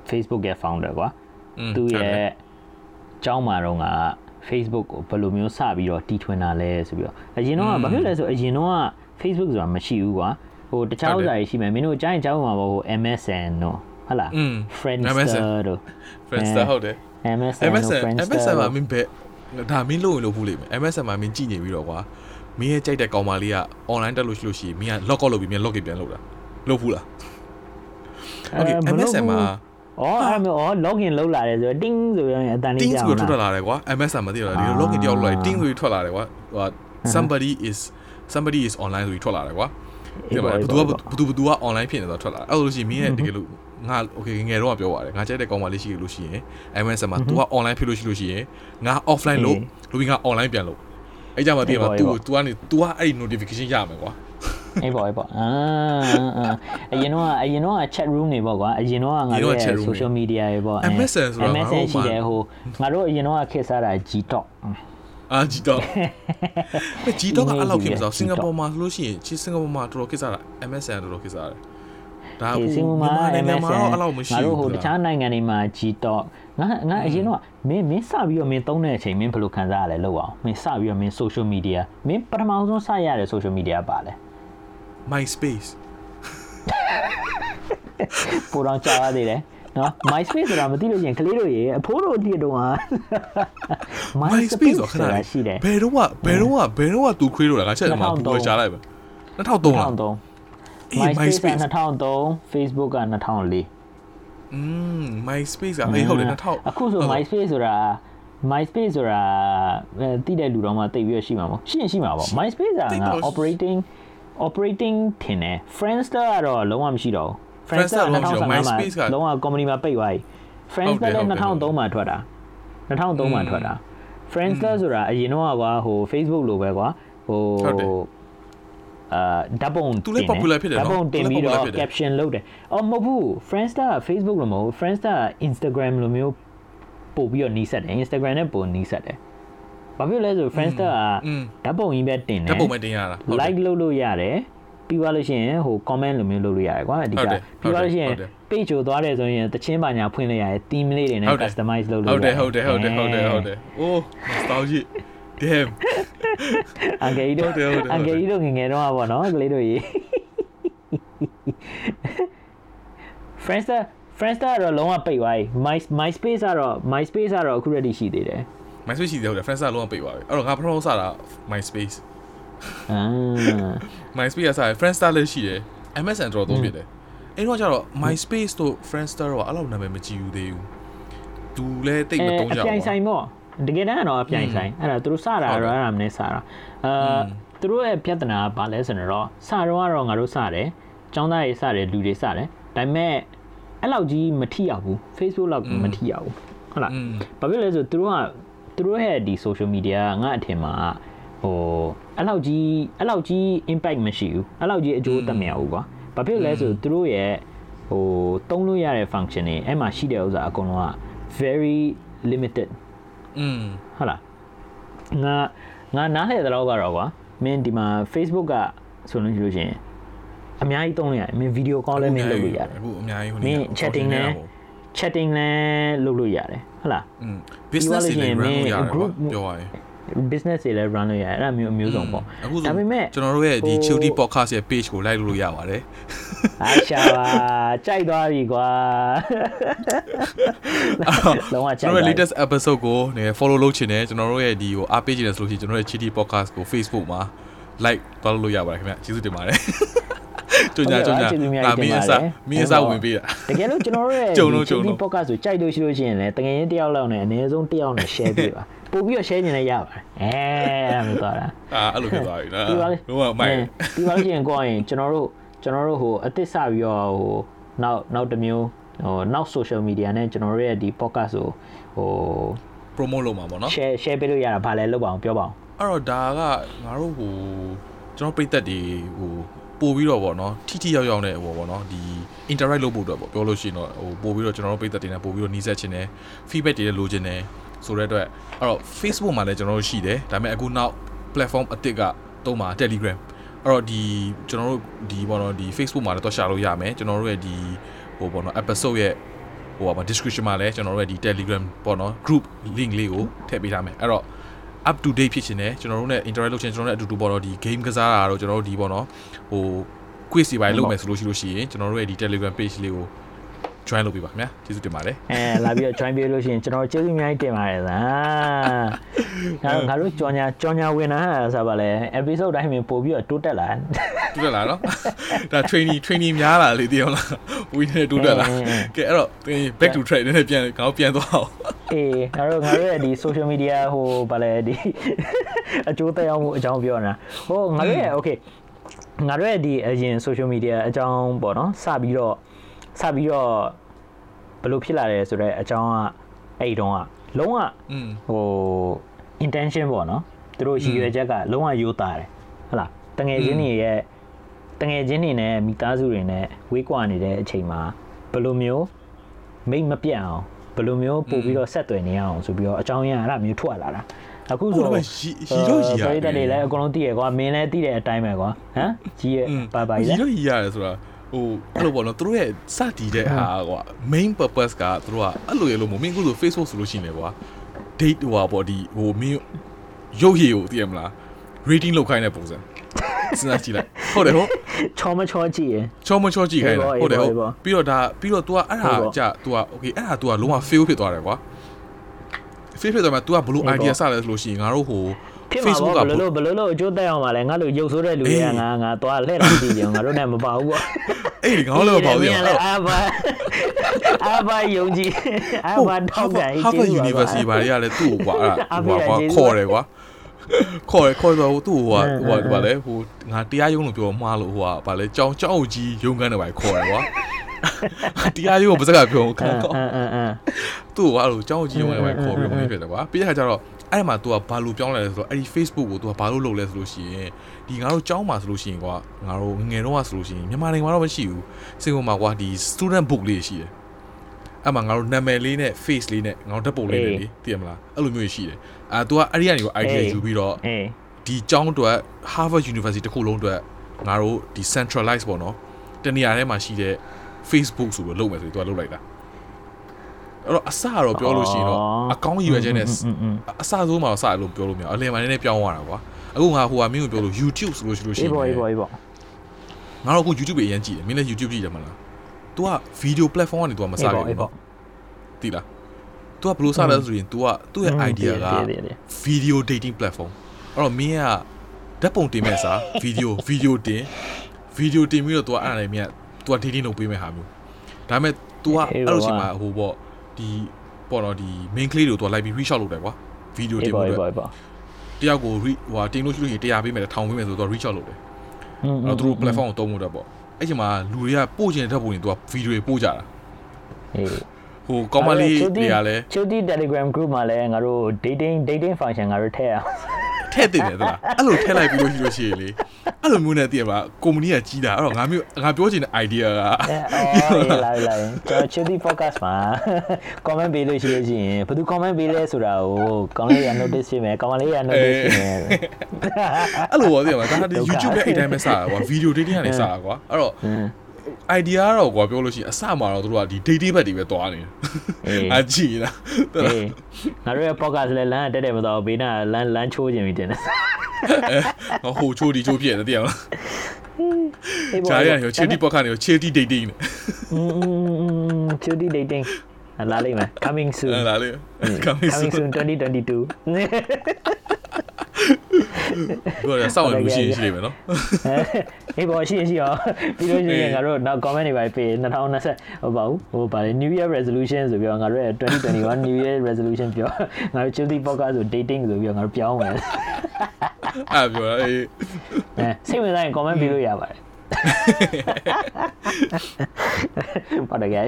Facebook ရဲ့ founder ကွာသူရဲ့အကြောင်းမှာတော့က Facebook ကိုဘယ်လိုမျိုးစပြီးတော့တီထွင်တာလဲဆိုပြီးတော့အရင်တော့ဘာဖြစ်လဲဆိုအရင်တော့ Facebook ဆိုတာမရှိဘူးကွာဟိုတခြားဥစ္စာတွေရှိမယ်မင်းတို့ကြားရင်ကြားမှာပေါ့ဟို MSN တို့ဟုတ်လား Friendster တို့ Friendster ဟုတ်တယ် MSN MSN MSN မှာမင်းဘယ်ဒါမင်းလို့လို့ဘူးလေ MSN မှာမင်းကြည့်နေပြီးတော့ကွာမင်းရဲ့ကြိုက်တဲ့ကောင်မလေးက online တက်လို့ရှိလို့ရှိရင်မင်းက log out လုပ်ပြီးမင်း log in ပြန်လုပ်တာလုပ်ဘူးလား Okay MSN မှာ အော်အဲ့မျိုးအော် login လုပ်လာတယ်ဆိုတော့ ting ဆိုရင်အတန်လေးကြောင်တာ ting ဆိုထွက်လာတယ်ကွာ MSN မသိတော့ဒီ login တယောက်လိုက် ting ဆိုထွက်လာတယ်ကွာဟို somebody is somebody is online ဆိုပြီးထွက်လာတယ်ကွာဒီမှာဘသူကဘသူဘသူက online ဖြစ်နေတော့ထွက်လာအဲ့လိုလို့ရှိရင်မင်းရဲ့တကယ်လို့ငါ okay ငယ်တော့ပြောပါတယ်ငါကြိုက်တဲ့ကောင်မလေးရှိလို့ရှိရင် MSN မှာ तू က online ဖြစ်လို့ရှိလို့ရှိရင်ငါ offline လို့လို့ပြီးငါ online ပြန်လို့အဲ့ကြမှာတည်မှာ तू तू ကနေ तू ကအဲ့ဒီ notification ရမယ်ကွာ အေးပေါ့အေးပေါ့အာအရင်တော့အရင်တော့ chat room တွေပေါ့ကွာအရင်တော့ငါတို့ရဲ့ social media တွေပေါ့ MSN ဆိုတော့ MSN ရှိတယ်ဟိုငါတို့အရင်တော့ခေတ်စားတာ Gtalk အာ Gtalk Gtalk ကအဲ့လောက်ခေတ်စားစင်ကာပူမှာဆိုလို့ရှိရင်ချစ်စင်ကာပူမှာတော်တော်ခေတ်စားတာ MSN တော်တော်ခေတ်စားတယ်ဒါဟိုမြန်မာနိုင်ငံမှာအဲ့လောက်မရှိဘူးငါတို့ဟိုတခြားနိုင်ငံတွေမှာ Gtalk ငါငါအရင်တော့မင်းမင်းစပြီးတော့မင်းသုံးတဲ့အချိန်မင်းဘယ်လိုခံစားရလဲလို့အောင်မင်းစပြီးတော့မင်း social media မင်းပထမဆုံးစရတဲ့ social media ပါလဲ MySpace ပိုတော့ကြာသေးတယ်နော် MySpace ဆိုတာမသိလို့ရင်ကလေးတို့ရေအဖိုးတို့အတိတုံးဟာ MySpace ဆိုခဏရှိတယ်ဘယ်တော့ကဘယ်တော့ကဘယ်တော့ကသူခွေးလို့လားငါချက်မှာပူရှားလိုက်ပဲ2003လား2003 MySpace က2003 Facebook က2004อืม MySpace ကအေးဟုတ်တယ်2000အခုဆို MySpace ဆိုတာ MySpace ဆိုတာတိတဲ့လူတော်မှတိတ်ပြီးရရှိမှာပေါ့ရှိရင်ရှိမှာပေါ့ MySpace ကငါ operating operating ထင်တယ် Friendster ကတော့လုံးဝမရှိတော့ဘူး Friendster 2015မှာလုံးဝ company မှာပိတ်သွားပြီ Friendster လည်း2003မှာထွက်တာ2003မှာထွက်တာ Friendster ဆိုတာအရင်တော့ကွာဟို Facebook လိုပဲကွာဟိုအာဓာတ်ပုံသူလည်း popular ဖြစ်တယ်နော်ဓာတ်ပုံတင်ပြီးတော့ caption လုပ်တယ်အော်မဟုတ်ဘူး Friendster Facebook လို့မဟုတ် Friendster Instagram လိုမျိုးပို့ပြီးတော့နှီးဆက်တယ် Instagram နဲ့ပို့နှီးဆက်တယ် ဘာဖြစ်လဲဆို Friendster ကဓာတ်ပုံကြီးပဲတင်တယ်ဓာတ်ပုံပဲတင်ရတာ like လုပ်လို့ရတယ်ပြီးသွားလို့ရှိရင်ဟို comment လိုမျိုးလုပ်လို့ရတယ်ကွာအဓိကပြီးသွားလို့ရှိရင် page ကိုသွားတယ်ဆိုရင်တချင်းပါညာဖွင့်လို့ရတယ် theme လေးတွေနဲ့ customize လုပ်လို့ရတယ်ဟုတ်တယ်ဟုတ်တယ်ဟုတ်တယ်ဟုတ်တယ်အိုး nostalgic damn အန်ဂေးတို့အန်ဂေးတို့ငငယ်တော့ပါနော်ကလေးတို့ကြီး Friendster Friendster ကတော့လုံးဝပိတ်သွားပြီ My MySpace ကတော့ MySpace ကတော့အခု ready ရှိသေးတယ် MySpace ရှိသေးတယ် Friendster လုံးဝပိတ်သွားပြီအဲ့တော့ငါပထမစတာ MySpace အာ MySpace ကစား Friendster လည်းရှိတယ် MSN တော့သုံးပြတယ်အဲ့တော့ကျတော့ MySpace တို့ Friendster တော့အဲ့လောက်နာမည်မကြည့်ဘူးသေးဘူးသူလည်းတိတ်မတုံးကြဘူးအပြိုင်ဆိုင်ပေါ့တကယ်တမ်းတော့အပြိုင်ဆိုင်အဲ့ဒါသူတို့စတာတော့အဲ့ဒါမနဲ့စတာအာသူတို့ရဲ့ပြဿနာကဘာလဲဆိုတော့စတော့ကတော့ငါတို့စတယ်ចောင်းသားတွေစတယ်လူတွေစတယ်ဒါပေမဲ့အဲ့လောက်ကြီးမထိရောက်ဘူး Facebook လောက်မထိရောက်ဘူးဟုတ်လားဘာဖြစ်လဲဆိုသူတို့က သူတို့ရဲ့ဒီ social media ငါအထင်မှာဟိုအဲ့လောက်ကြီးအဲ့လောက်ကြီး impact မရှိဘူးအဲ့လောက်ကြီးအကျိုးသက်မြောက်ဘူးကွာဘာဖြစ်လဲဆိုသူတို့ရဲ့ဟိုတုံးလို့ရတဲ့ function တွေအဲ့မှာရှိတဲ့ဥစ္စာအကုန်လုံးက very limited อืมဟုတ်လားငါငါနားလေတော့ကတော့ကွာမင်းဒီမှာ Facebook ကဆိုလို့ရှိလို့ရှင်အများကြီးသုံးလို့ရတယ်မင်းဗီဒီယိုကောလည်းမင်းလုပ်လို့ရတယ်အခုအများကြီးဟိုမင်း chatting လည်း chatting လည်းလုပ်လို့ရတယ် ဟုတ်လားอืม business တွေလည်း run လုပ်ရတယ်ပြောရရင် business တွေလည်း run လုပ်ရတယ်အဲ့ဒါမျိုးအမျိုးစုံပေါ့ဒါပေမဲ့ကျွန်တော်တို့ရဲ့ဒီ Chilty podcast ရဲ့ page ကို like လုပ်လို့ရပါတယ်အားရှာပါကြိုက်သွားပြီကွာလုံးဝကြိုက်ကျွန်တော်ရဲ့ latest episode ကိုနေ follow လုပ်ချင်တယ်ကျွန်တော်တို့ရဲ့ဒီကိုအားပေးချင်တယ်ဆိုလို့ရှိရင်ကျွန်တော်ရဲ့ Chilty podcast ကို Facebook မှာ like သွားလို့ရပါတယ်ခင်ဗျကျေးဇူးတင်ပါတယ် ကျုံညာကျုံညာဒါမင်းအစားမင်းအစားဝင်ပေးတာတကယ်လို့ကျွန်တော်တို့ရဲ့ကျုံလို့ကျုံလို့ podcast ဆိုကြိုက်လို့ရှိလို့ရှိရင်လည်းတကယ်ရင်တယောက်လောက်နဲ့အနည်းဆုံးတယောက်နဲ့ share ပေးပါပို့ပြီးတော့ share နေလည်းရပါတယ်အဲအဲ့လိုသွားတာအာအဲ့လိုဖြစ်သွားပြီနော်ဒီပါလေဟိုကမိုက်ဒီပါလို့ရှိရင်ကိုရင်ကျွန်တော်တို့ကျွန်တော်တို့ဟိုအသစ်စပြီးတော့ဟိုနောက်နောက်တစ်မျိုးဟိုနောက် social media နဲ့ကျွန်တော်တို့ရဲ့ဒီ podcast ကိုဟို promote လုပ်မှာပေါ့နော် share share ပေးလို့ရတာဗာလဲလုပ်ပါအောင်ပြောပါအောင်အဲ့တော့ဒါကငါတို့ဟိုကျွန်တော်ပြည့်သက်တွေဟို ပို့ပြီးတော့ဗောနော်ထိထိရောက်ရောက်နဲ့ဟိုဗောနော်ဒီ interact လုပ်ဖို့အတွက်ဗောပြောလို့ရှိရင်တော့ဟိုပို့ပြီးတော့ကျွန်တော်တို့ပိတ်သက်တင်နေပို့ပြီးတော့နှီးဆက်ခြင်းနဲ့ feedback တွေလည်းလိုချင်တယ်ဆိုတဲ့အတွက်အဲ့တော့ Facebook မှာလည်းကျွန်တော်တို့ရှိတယ်ဒါပေမဲ့အခုနောက် platform အသစ်ကတုံးမှာ Telegram အဲ့တော့ဒီကျွန်တော်တို့ဒီဗောနော်ဒီ Facebook မှာလည်းတော့ရှာလို့ရမယ်ကျွန်တော်တို့ရဲ့ဒီဟိုဗောနော် episode ရဲ့ဟိုပါ description မှာလည်းကျွန်တော်တို့ရဲ့ဒီ Telegram ပေါ့နော် group link လေးကိုထည့်ပေးထားမယ်အဲ့တော့ up to date ဖြစ်ရှင်တယ်ကျွန်တော်တို့ ਨੇ interact လုပ်ချင်ကျွန်တော်တို့ ਨੇ အတူတူပေါ့နော်ဒီ game ကစားတာတော့ကျွန်တော်တို့ဒီပေါ့နော်ဟို quiz တွေပိုင်းလုပ်မယ်ဆိုလို့ရှိလို့ရှိရင်ကျွန်တော်တို့ရဲ့ဒီ Telegram page လေးကို join လုပ်ပေးပါခင်ဗျာကျေးဇူးတင်ပါတယ်အဲလာပြီးတော့ join ပေးလို့ရှိရင်ကျွန်တော်ကျေးဇူးအများကြီးတင်ပါတယ်သာငါတို့ငါတို့ကြော်ညာကြော်ညာဝင်လာဆိုပါလဲ episode တိုင်းမှာပို့ပြီးတော့တိုးတက်လာတိုးတက်လာနော်ဒါ training training များလာလေတည်အောင်လားဝီနေတိုးတက်လာကဲအဲ့တော့ back to track နည်းနည်းပြန်ငါတို့ပြန်သွားအောင်အေးငါတို့ငါတို့ရဲ့ဒီ social media ဟိုဗာလဲဒီအကျိုးသက်ရောက်မှုအကြောင်းပြောနေတာဟိုငါတို့ရဲ့ okay ငါတို့ရဲ့ဒီအရင် social media အကြောင်းပေါ့နော်စပြီးတော့ စပြီးတော့ဘယ်လိုဖြစ်လာတယ်ဆိုတော့အကြောင်းကအဲ့တုန်းကလုံးဝဟို intention ပေါ့နော်သူတို့ရည်ရွယ်ချက်ကလုံးဝရိုးသားတယ်ဟုတ်လားတငယ်ချင်းတွေရဲ့တငယ်ချင်းတွေနဲ့မိသားစုတွေနဲ့ဝေးကွာနေတဲ့အချိန်မှာဘယ်လိုမျိုးမိတ်မပြတ်အောင်ဘယ်လိုမျိုးပို့ပြီးတော့ဆက်သွယ်နေအောင်ဆိုပြီးတော့အကြောင်းရင်းအဲ့ဒါမျိုးထွက်လာတာအခုဆိုရီလို့ရီရတယ်တွေလည်းအကုန်လုံးသိရကွာမင်းလည်းသိတဲ့အတိုင်းပဲကွာဟမ်ကြီးရပါပါရီလို့ရီရတယ်ဆိုတာ ဟိုအဲ့လိုပေါ့နော်သူတို့ရဲ့စတည်တဲ့ဟာကွာ main purpose ကသူတို့ကအဲ့လိုရလို့မမင်းကုဆို Facebook ဆိုလို့ရှိနေကွာ date ဟိုပေါ့ဒီဟိုမင်းရုပ်ရည်ကိုသိရမလား rating လောက်ခိုင်းတဲ့ပုံစံစဉ်းစားကြည့်လိုက်ဟုတ်တယ်ဟုတ်ချောမချောကြည့်ရချောမချောကြည့်ခိုင်းတာဟုတ်တယ်ဟုတ်ပြီးတော့ဒါပြီးတော့ तू ကအဲ့ဒါကြာ तू က okay အဲ့ဒါ तू ကလုံးဝ fail ဖြစ်သွားတယ်ကွာ fail ဖြစ်သွားမှ तू ကဘလို့ idea စလဲဆိုလို့ရှိရင်ငါတို့ဟို Facebook ကဘလို့ဘလို့လို့အကျိုးတက်အောင်ပါလဲငါတို့ရုပ်ဆိုးတဲ့လူတွေကငါငါသွားလှည့်တော့ကြည့်ကြငါတို့နဲ့မပါဘူးပေါ့အေးငါတို့လည်းမပါဘူးအာဘာအာဘာယုံကြည်အာဘာထောက်ကန်ကြီး Harvard University ဘာတွေကလဲသူ့ကိုကွာအဲ့ဟိုကွာခေါ်တယ်ကွာခေါ်ရခေါ်တော့သူ့ဟိုဟိုဟိုဗာလဲဟိုငါတရားရုံးလို့ပြောမှားလို့ဟိုဗာလဲကြောင်ကြောင်ကြီးရုံးခန်းတွေပါခေါ်တယ်ကွာတရားရုံးကိုပါစကားပြောခါကောသူ့ဟိုအဲ့လိုကြောင်ကြီးရုံးခန်းတွေပါခေါ်ပြီးမဖြစ်တယ်ကွာပြီးတဲ့ခါကျတော့ အဲ့မှာ तू ကဘာလို့ပြောင်းလဲလဲဆိုတော့အဲ့ဒီ Facebook ကို तू ကဘာလို့လုပ်လဲဆိုလို့ရှိရင်ဒီငါတို့ကျောင်းမှာဆိုလို့ရှိရင်ကွာငါတို့ငယ်တော့ကဆိုလို့ရှိရင်မြန်မာနိုင်ငံမှာတော့မရှိဘူးစင်ကာမှာကွာဒီ student book လေးရှိတယ်အဲ့မှာငါတို့နာမည်လေးနဲ့ face လေးနဲ့ငါတို့ဓာတ်ပုံလေးနဲ့လေသိရမလားအဲ့လိုမျိုးရှိတယ်အာ तू ကအဲ့ဒီကနေကို idea ယူပြီးတော့ဒီကျောင်းအတွက် Harvard University တခုလုံးအတွက်ငါတို့ဒီ centralize ပေါ့နော်တနေရာထဲမှာရှိတဲ့ Facebook ဆိုပြီးလုပ်မယ်ဆိုပြီး तू ကလုပ်လိုက်တာ အဲ့တော့အစတော့ပြောလို့ရှိရင်တော့အကောင်းရည်ရွယ်ချက်နဲ့အစဆုံးမှာတော့စလို့ပြောလို့မရအလယ်မှာနည်းနည်းပြောင်းသွားတာကွာအခုငါဟိုကမင်းကိုပြောလို့ YouTube ဆိုလို့ရှိလို့ရှိရင်အေးပေါ့အေးပေါ့အေးပေါ့ငါတော့အခု YouTube ပဲအရင်ကြည့်တယ်မင်းလည်း YouTube ကြည့်တယ်မလား तू က video platform ကနေ तू ကမစခဲ့ဘူးပေါ့တိလား तू ကဘယ်လိုစလဲဆိုရင် तू ကသူ့ရဲ့ idea က video dating platform အဲ့တော့မင်းကဓာတ်ပုံတင်မဲ့စာ video video တင် video တင်ပြီးတော့ तू ကအဲ့ဒါလည်းမြတ် तू က dating လုပ်ပေးမဲ့ဟာမျိုးဒါပေမဲ့ तू ကအဲ့လိုချိန်မှာဟိုပေါ့ ဒီပေါ့နော်ဒီ main ကလေးတွေကို तू လိုက်ပြီး reach out လုပ်တယ်ကွာ video တင်ဖို့အတွက်တယောက်ကိုဟိုတင်လို့ရှိလို့ရှိရင်100ပေးမယ်ထောင်ပေးမယ်ဆိုတော့ reach out လုပ်တယ်အဲ့တော့သူတို့ platform ကိုတုံးဖို့တော့ပေါ့အဲ့ချိန်မှာလူတွေကပို့ချင်တဲ့ဓာတ်ပုံတွေ तू က video တွေပို့ကြတာအေးဟိုကောမလေးတွေကလည်းချိုတီ Telegram group မှာလည်းငါတို့ dating dating function ငါတို့ထည့်အောင် ထည့်တင်တယ်သလားအဲ့လိုထည့်လိုက်ပြီးလို့ရှိလို့ရှိရင်လေအဲ့လိုမျိုးနဲ့တည်ရပါကုမ္ပဏီကကြီးတာအဲ့တော့ငါမျိုးငါပြောချင်တဲ့ idea ကအော်လာလာကျွန်တော် Chitty podcast မှာ comment ပေးလို့ရှိလို့ရှိရင်ဘယ်သူ comment ပေးလဲဆိုတာကိုကောင်းလေးရ notice ဖြစ်မယ်ကောင်းလေးရ notice ဖြစ်မယ်အဲ့လိုပါတည်ရပါဒါ YouTube နဲ့အဲ့တိုင်းပဲစတာကွာ video dating ကနေစတာကွာအဲ့တော့ idea တော့ကွာပြောလို့ရှိရင်အစမှာတော့တို့ကဒီ dating ဘက်တွေပဲတွားနေတယ်အကြည့်လားအေးငါတို့ရဲ့ podcast လည်းလမ်းတက်တယ်မတော့ဘေးနာလမ်းလမ်းချိုးခြင်းပြီးတင်တယ်ဟိုချိုးဒီချိုးပြည့်တယ်တည်ရမလားဂျာရရောချေတီပေါ့ခါနေရောချေတီ dating နဲ့อืมချေတီ dating လာလိမ့်မယ် coming soon လာလိမ့် coming soon 2022 တို့ရစောင့်ရလို့ရှိရင်ရှိနေမယ်နော်အေးပေါ်ရှိရှိရောပြီးလို့ရှိရင်ငါတို့နောက် comment တွေပါပေး2020ဟိုပါဘူးဟိုပါလေ New Year resolution ဆိုပြီးတော့ငါတို့ရဲ့2021 New Year resolution ပြောငါတို့ Chilty podcast ဆို dating ဆိုပြီးတော့ငါတို့ပြောင်းမယ်အဲ့ပြောအေးအဲစိတ်ဝင်စားရင် comment ပေးလို့ရပါတယ်ပါတယ်ကြရ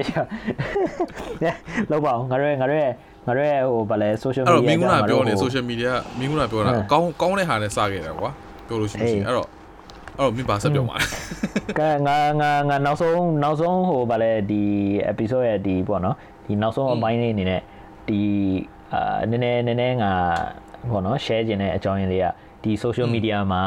လောက်ပါအောင်ငါတို့ရဲ့ငါတို့ရဲ့ ငါတို့ရဲ့ဟိုဗာလဲ social media အဲ့တော့မင်းကပြောနေ social media မင်းကပြောတာကောင်းကောင်းတဲ့ဟာနဲ့စခဲ့တာကွာပြောလို့ရှိရင်အဲ့တော့အဲ့တော့မင်းပါဆက်ပြောမှာကဲငါငါငါနောက်ဆုံးနောက်ဆုံးဟိုဗာလဲဒီ episode ရဲ့ဒီပေါ့နော်ဒီနောက်ဆုံးအပိုင်းလေးအနေနဲ့ဒီအာနည်းနည်းနည်းနည်းငါပေါ့နော် share ခြင်းတဲ့အကြောင်းရင်းလေးကဒီ social media မှာ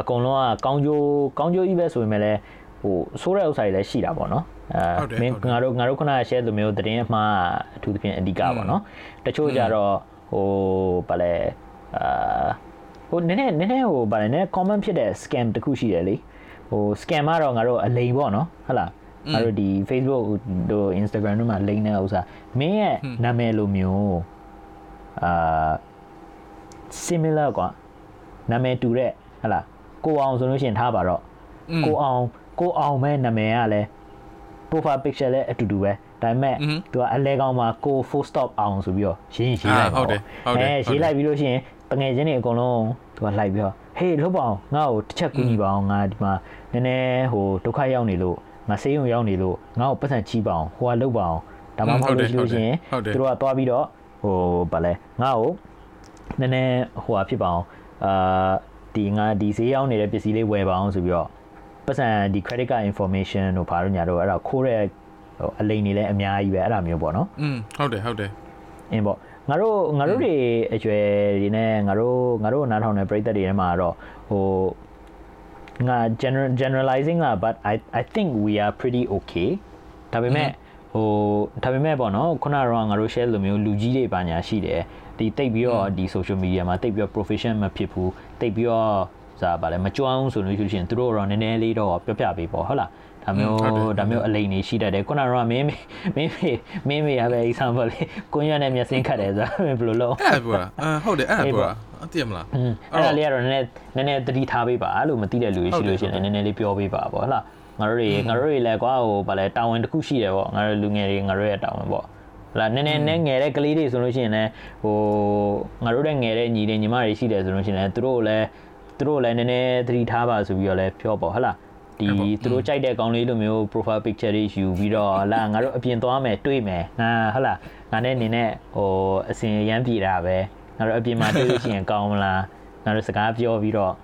အကုန်လုံးကကောင်းကျိုးကောင်းကျိုးကြီးပဲဆိုပေမဲ့လည်းဟိုဆိုးတဲ့ဥစ္စာတွေလည်းရှိတာပေါ့နော် အဲမင်းငါတို့ငါတို့ခုနက share လိုမျိုးသတင်းအမှားအထူးသဖြင့်အဓိကပေါ့နော်တချို့ကြတော့ဟိုဗာလဲအာဟိုနည်းနည်းနည်းနည်းဟိုဗာလဲနည်း common ဖြစ်တဲ့ scam တခုရှိတယ်လေဟို scam ကတော့ငါတို့အလိမ်ပေါ့နော်ဟုတ်လားငါတို့ဒီ Facebook တို့ Instagram တို့မှာလိမ်တဲ့ဥစ္စာမင်းရဲ့နာမည်လိုမျိုးအာ similar กว่าနာမည်တူတဲ့ဟလာကိုအောင်ဆိုလို့ရှိရင်ထားပါတော့ကိုအောင်ကိုအောင်မဲ့နာမည်ကလည်း profile picture လည်းအတူတူပဲဒါပေမဲ့သူကအလဲကောင်းမှာကို full stop အောင်ဆိုပြီးတော့ရေးရေးလိုက်ဟုတ်တယ်ဟုတ်တယ်အဲရေးလိုက်ပြီးလို့ရှိရင်တငယ်ချင်းတွေအကုန်လုံးသူကလိုက်ပြီးတော့ဟေးလှုပ်ပါအောင်ငါ့ကိုတစ်ချက်ကူညီပါအောင်ငါဒီမှာနည်းနည်းဟိုဒုက္ခရောက်နေလို့ငါဆေးရုံရောက်နေလို့ငါ့ကိုပတ်စံချီးပါအောင်ဟိုကလှုပ်ပါအောင်ဒါမှမဟုတ်လို့ရှိလို့ရှိရင်သူတို့ကသွားပြီးတော့ဟိုဗာလဲငါ့ကိုနည်းနည်းဟိုဟာဖြစ်ပါအောင်အာဒီငါဒီဈေးရောက်နေတဲ့ပစ္စည်းလေးဝယ်ပါအောင်ဆိုပြီးတော့ ပတ်စံဒီ credit card information တို့ဘာလို့ညာတော့အဲ့ဒါခိုးတဲ့ဟိုအလိန်တွေလည်းအများကြီးပဲအဲ့ဒါမျိုးပေါ့နော်อืมဟုတ်တယ်ဟုတ်တယ်အင်းပေါ့ငါတို့ငါတို့တွေအကျွဲတွေနဲ့ငါတို့ငါတို့နားထောင်တဲ့ပရိသတ်တွေထဲမှာတော့ဟိုငါ general generalizing လား but i i think we are pretty okay ဒါပေမဲ့ဟိုဒါပေမဲ့ပေါ့နော်ခုနကတော့ငါတို့ share လိုမျိုးလူကြီးတွေပါညာရှိတယ်ဒီတိတ်ပြီးတော့ဒီ social media မှာတိတ်ပြီးတော့ profession မဖြစ်ဘူးတိတ်ပြီးတော့ စားပါလဲမကြွအောင်ဆိုလို့ရှိရင်သူတို့တော့နည်းနည်းလေးတော့ပြပြပေးပေါ့ဟုတ်လားဒါမျိုးဒါမျိုးအလိန်နေရှိတတ်တယ်ခုနကတော့မင်းမင်းမင်းမင်းမရပဲ example လေးကိုရနဲ့မျက်စင်းခတ်တယ်ဆိုဘယ်လိုလုပ်အဲ့ပြောတာအာဟုတ်တယ်အဲ့ပြောတာအသိမလားအဲ့ဒါလေးကတော့နည်းနည်းနည်းနည်းသတိထားပေးပါလို့မသိတဲ့လူတွေရှိလို့ရှိရင်နည်းနည်းလေးပြောပေးပါပေါ့ဟုတ်လားငါတို့တွေငါတို့တွေလည်းကွာဟိုဗာလဲတာဝန်တစ်ခုရှိတယ်ပေါ့ငါတို့လူငယ်တွေငါတို့ရဲ့တာဝန်ပေါ့လာနည်းနည်းနဲ့ငယ်တဲ့ကလေးတွေဆိုလို့ရှိရင်လည်းဟိုငါတို့တဲ့ငယ်တဲ့ညီတွေညီမတွေရှိတယ်ဆိုလို့ရှိရင်လည်းသူတို့လည်း သူတို့လည်းနည်းနည်းသတိထားပါဆိုပြီးတော့လည်းပြောပေါ့ဟုတ်လားဒီသူတို့ကြိုက်တဲ့ကောင်းလေးလိုမျိုး profile picture တွေယူပြီးတော့လာငါတို့အပြင်သွားမယ်တွေ့မယ်ငါဟုတ်လားငါနဲ့နေနဲ့ဟိုအစင်ရမ်းပြေတာပဲငါတို့အပြင်မှာတွေ့လို့ရှိရင်ကောင်းမလားငါတို့စကားပြောပြီးတော့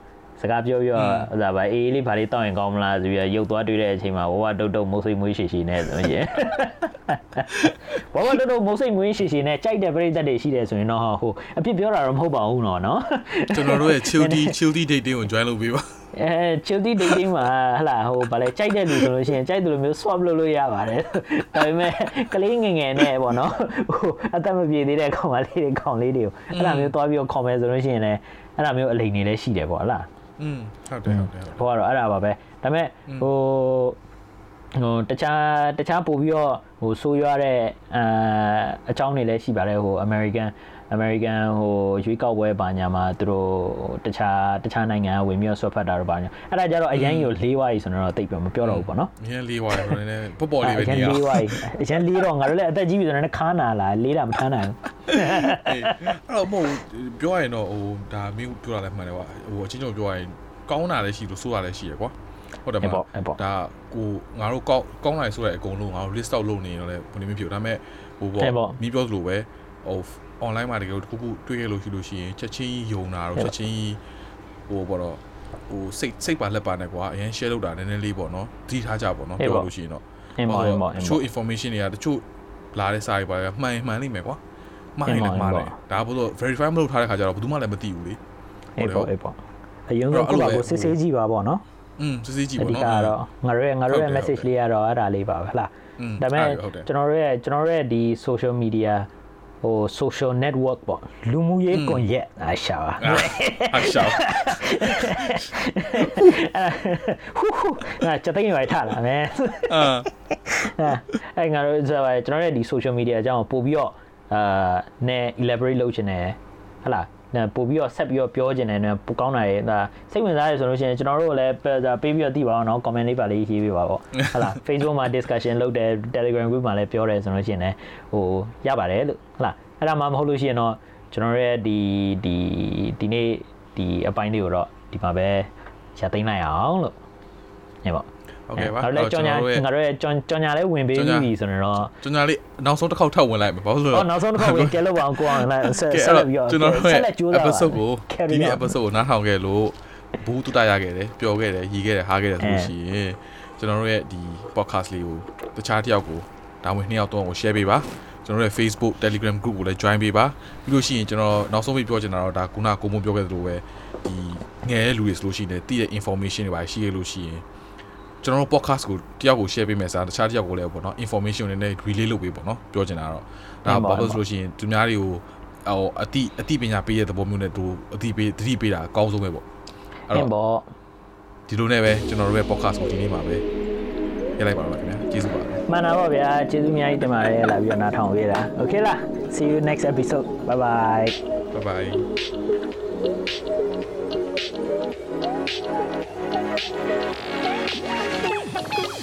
စကားပြောပြီးတော့ဟိုဒါပါအေးလေးဘာလေးတောက်ရင်ကောင်းမလားဆိုပြီးရုပ်သွားတွေ့တဲ့အချိန်မှာဝဝတုတ်တုတ်မုတ်စိတ်မွေးရှိရှိနဲ့ဆိုရင်ဝဝတုတ်တုတ်မုတ်စိတ်မွေးရှိရှိနဲ့ကြိုက်တဲ့ပရိသတ်တွေရှိတယ်ဆိုရင်တော့ဟိုအပြစ်ပြောတာတော့မဟုတ်ပါဘူးနော်နော်ကျွန်တော်တို့ရဲ့ childy childy dating ကို join လုပ်ပေးပါ အဲ childy dating မှာဟလာဟိုဗာလဲကြိုက်တဲ့လူဆိုလို့ရှိရင်ကြိုက်တယ်လို့မျိုး swap လုပ်လို့ရပါတယ်ဒါပေမဲ့ကလေးငယ်ငယ်နဲ့ပေါ့နော်ဟိုအသက်မပြေသေးတဲ့ကောင်မလေးတွေကောင်လေးတွေကိုအဲ့လိုမျိုးသွားပြီးတော့ comment ဆိုလို့ရှိရင်လည်းအဲ့လိုမျိုးအလိမ်နေလည်းရှိတယ်ပေါ့ဟလားอืมဟုတ်တယ်ဟုတ်တယ်ဟုတ်တယ်ဟိုကတော့အဲ့ဒါပါပဲဒါပေမဲ့ဟိုဟိုတခြားတခြားပို့ပြီးတော့ဟိုဆိုးရွားတဲ့အာအကြောင်းတွေလည်းရှိပါတယ်ဟို American American ဟိုရွေးကောက်ပွဲပါညာမှာသူတို့တခြားတခြားနိုင်ငံကဝင်ပြီးတော့ဆွတ်ဖတ်တာတော့ပါညာအဲ့ဒါကြတော့အရန်ကြီးကိုလေးဝါးကြီးဆိုတော့တိတ်ပြမပြောတော့ဘူးပေါ့နော်မြင်းလေးဝါတယ်ဆိုရင်လည်းပေါ့ပေါ့လေးပဲအရန်နေရလေးဝါးကြီးအရန်လေးတော့ငါတို့လည်းအသက်ကြီးပြီဆိုတော့ခါနာလာလေးတာမထမ်းနိုင်ဘူးအဲ့တော့မဟုတ်ပြောရရင်တော့ဟိုဒါမင်းပြောတာလည်းမှန်တယ်ကွာဟိုအချင်းချင်းပြောရရင်ကောင်းတာလည်းရှိလို့ဆိုးတာလည်းရှိရကွာဟုတ်တယ်မလားဒါကိုငါတို့ကောင်းကောင်းလာဆိုတဲ့အကုန်လုံးငါတို့ list out လုပ်နေတော့လည်းဘယ်လိုမျိုးဖြစ်ဒါပေမဲ့ဟိုပေါ့မိပြောသလိုပဲဟို online မှာတကယ်လို့တစ်ခုခုတွေ့ခဲ့လို့ရှိလို့ရှိရင်ချက်ချင်းယုံတာတော့ချက်ချင်းဟိုပေါ့တော့ဟိုစိတ်စိတ်ပါလက်ပါနဲ့ကွာအရင် share လုပ်တာနည်းနည်းလေးပေါ့နော်သတိထားကြပေါ့နော်ပြောလို့ရှိရင်တော့အင်းပါအင်းပါအင်းချို့ပါ information တွေကတချို့လာတဲ့စာတွေပါမှန်မှန်လိမ့်မယ်ကွာမှားရင်လည်းမှားတယ်ဒါဘို့တော့ verify မလုပ်ထားတဲ့ခါကျတော့ဘယ်သူမှလည်းမသိဘူးလေအေးပေါ့အေးပေါ့အရင်ကကိုပါကိုစစ်ဆေးကြည့်ပါပေါ့နော်อืมစစ်စစ်ကြည့်အပေါ့ဓိနော်ကတော့ငါတို့ရဲ့ငါတို့ရဲ့ message လေးကတော့အဲ့ဒါလေးပါပဲဟလားဒါပေမဲ့ကျွန်တော်တို့ရဲ့ကျွန်တော်တို့ရဲ့ဒီ social media ဟို social network ပေါ့လူမှုရေးကွန်ရက်အရှာပါအရှောက်ဟူးဟူးငါစက်သိမ်းရိုက်ထားလာမယ်အာအဲ့ငါတို့ဆိုတော့ကျွန်တော်ရဲ့ဒီ social media အကြောင်းပို့ပြီးတော့အာနဲ elaborate လုပ်ချင်တယ်ဟလားနဲ ပို့ပြီးတော့ဆက်ပြီးတော့ပြောချင်တယ်နဲပိုကောင်းတာရဲ့ဒါစိတ်ဝင်စားရဆိုလို့ရှိရင်ကျွန်တော်တို့လည်းဒါပေးပြီးတော့သိပါအောင်နော် comment လေးပါလေးရေးပေးပါပေါ့ဟလား Facebook မှာ discussion လုပ်တယ် Telegram group မှာလည်းပြောတယ်ဆိုလို့ရှိရင်လည်းဟိုရပါတယ်လို့ဟလားအဲ့ဒါမှမဟုတ်လို့ရှိရင်တော့ကျွန်တော်ရဲ့ဒီဒီဒီနေ့ဒီအပိုင်းလေးကိုတော့ဒီမှာပဲရသိမ်းလိုက်အောင်လို့ညပေါ့ ဟုတ်ကဲ့ပါငါတို့လည်းကြောင်ညာငါတို့လည်းကြောင်ကြောင်ညာလည်းဝင်ပေးပြီဆိုတော့ကြောင်ညာလေးနောက်ဆုံးတစ်ခေါက်ထပ်ဝင်လိုက်မယ်ဘာလို့လဲနောက်ဆုံးတစ်ခေါက်ဝင်ကဲလို့အောင်ကိုအောင်လည်းဆက်ဆက်ပြီးတော့ကျွန်တော်တို့ရဲ့ episode ကိုဒီနေ့ episode ကိုနားထောင်ခဲ့လို့ဘူးတူတာရခဲ့တယ်ပျော်ခဲ့တယ်ရီခဲ့တယ်ဟားခဲ့တယ်ဆိုလို့ရှိရင်ကျွန်တော်တို့ရဲ့ဒီ podcast လေးကိုတခြားတစ်ယောက်ကိုဒါဝင်နှစ်ယောက်သုံးယောက်ကို share ပေးပါကျွန်တော်ရဲ့ Facebook Telegram group ကိုလည်း join ပေးပါပြီးလို့ရှိရင်ကျွန်တော်နောက်ဆုံးပြီးပြောချင်တာတော့ဒါကုနာကိုမိုးပြောခဲ့သလိုပဲဒီငယ်လူတွေဆိုလို့ရှိရင်တည်တဲ့ information တွေပါရှိရလို့ရှိရင် ကျွန်တော်တို့ podcast ကိုတယောက်ကို share ပေးမယ်စားတခြားတယောက်ကိုလည်းပေါ့နော် information တွေနဲ့ relay လုပ်ပေးပေါ့နော်ပြောချင်တာတော့ဒါဘာလို့ဆိုလို့ရှိရင်သူများတွေကိုဟိုအတိအတိပညာပေးတဲ့သဘောမျိုးနဲ့သူအတိပေးသတိပေးတာအကောင်းဆုံးပဲပေါ့အဲ့အဲ့တော့ပေါ့ဒီလိုနဲ့ပဲကျွန်တော်တို့ရဲ့ podcast ကိုဒီနေ့မှာပဲရလိုက်ပါတော့ခင်ဗျာကျေးဇူးပါမှန်တာပေါ့ဗျာကျေးဇူးအများကြီးတင်ပါတယ်လာပြီးတော့နားထောင်ပေးတာ Okay လား see you next episode bye bye bye bye Thank you.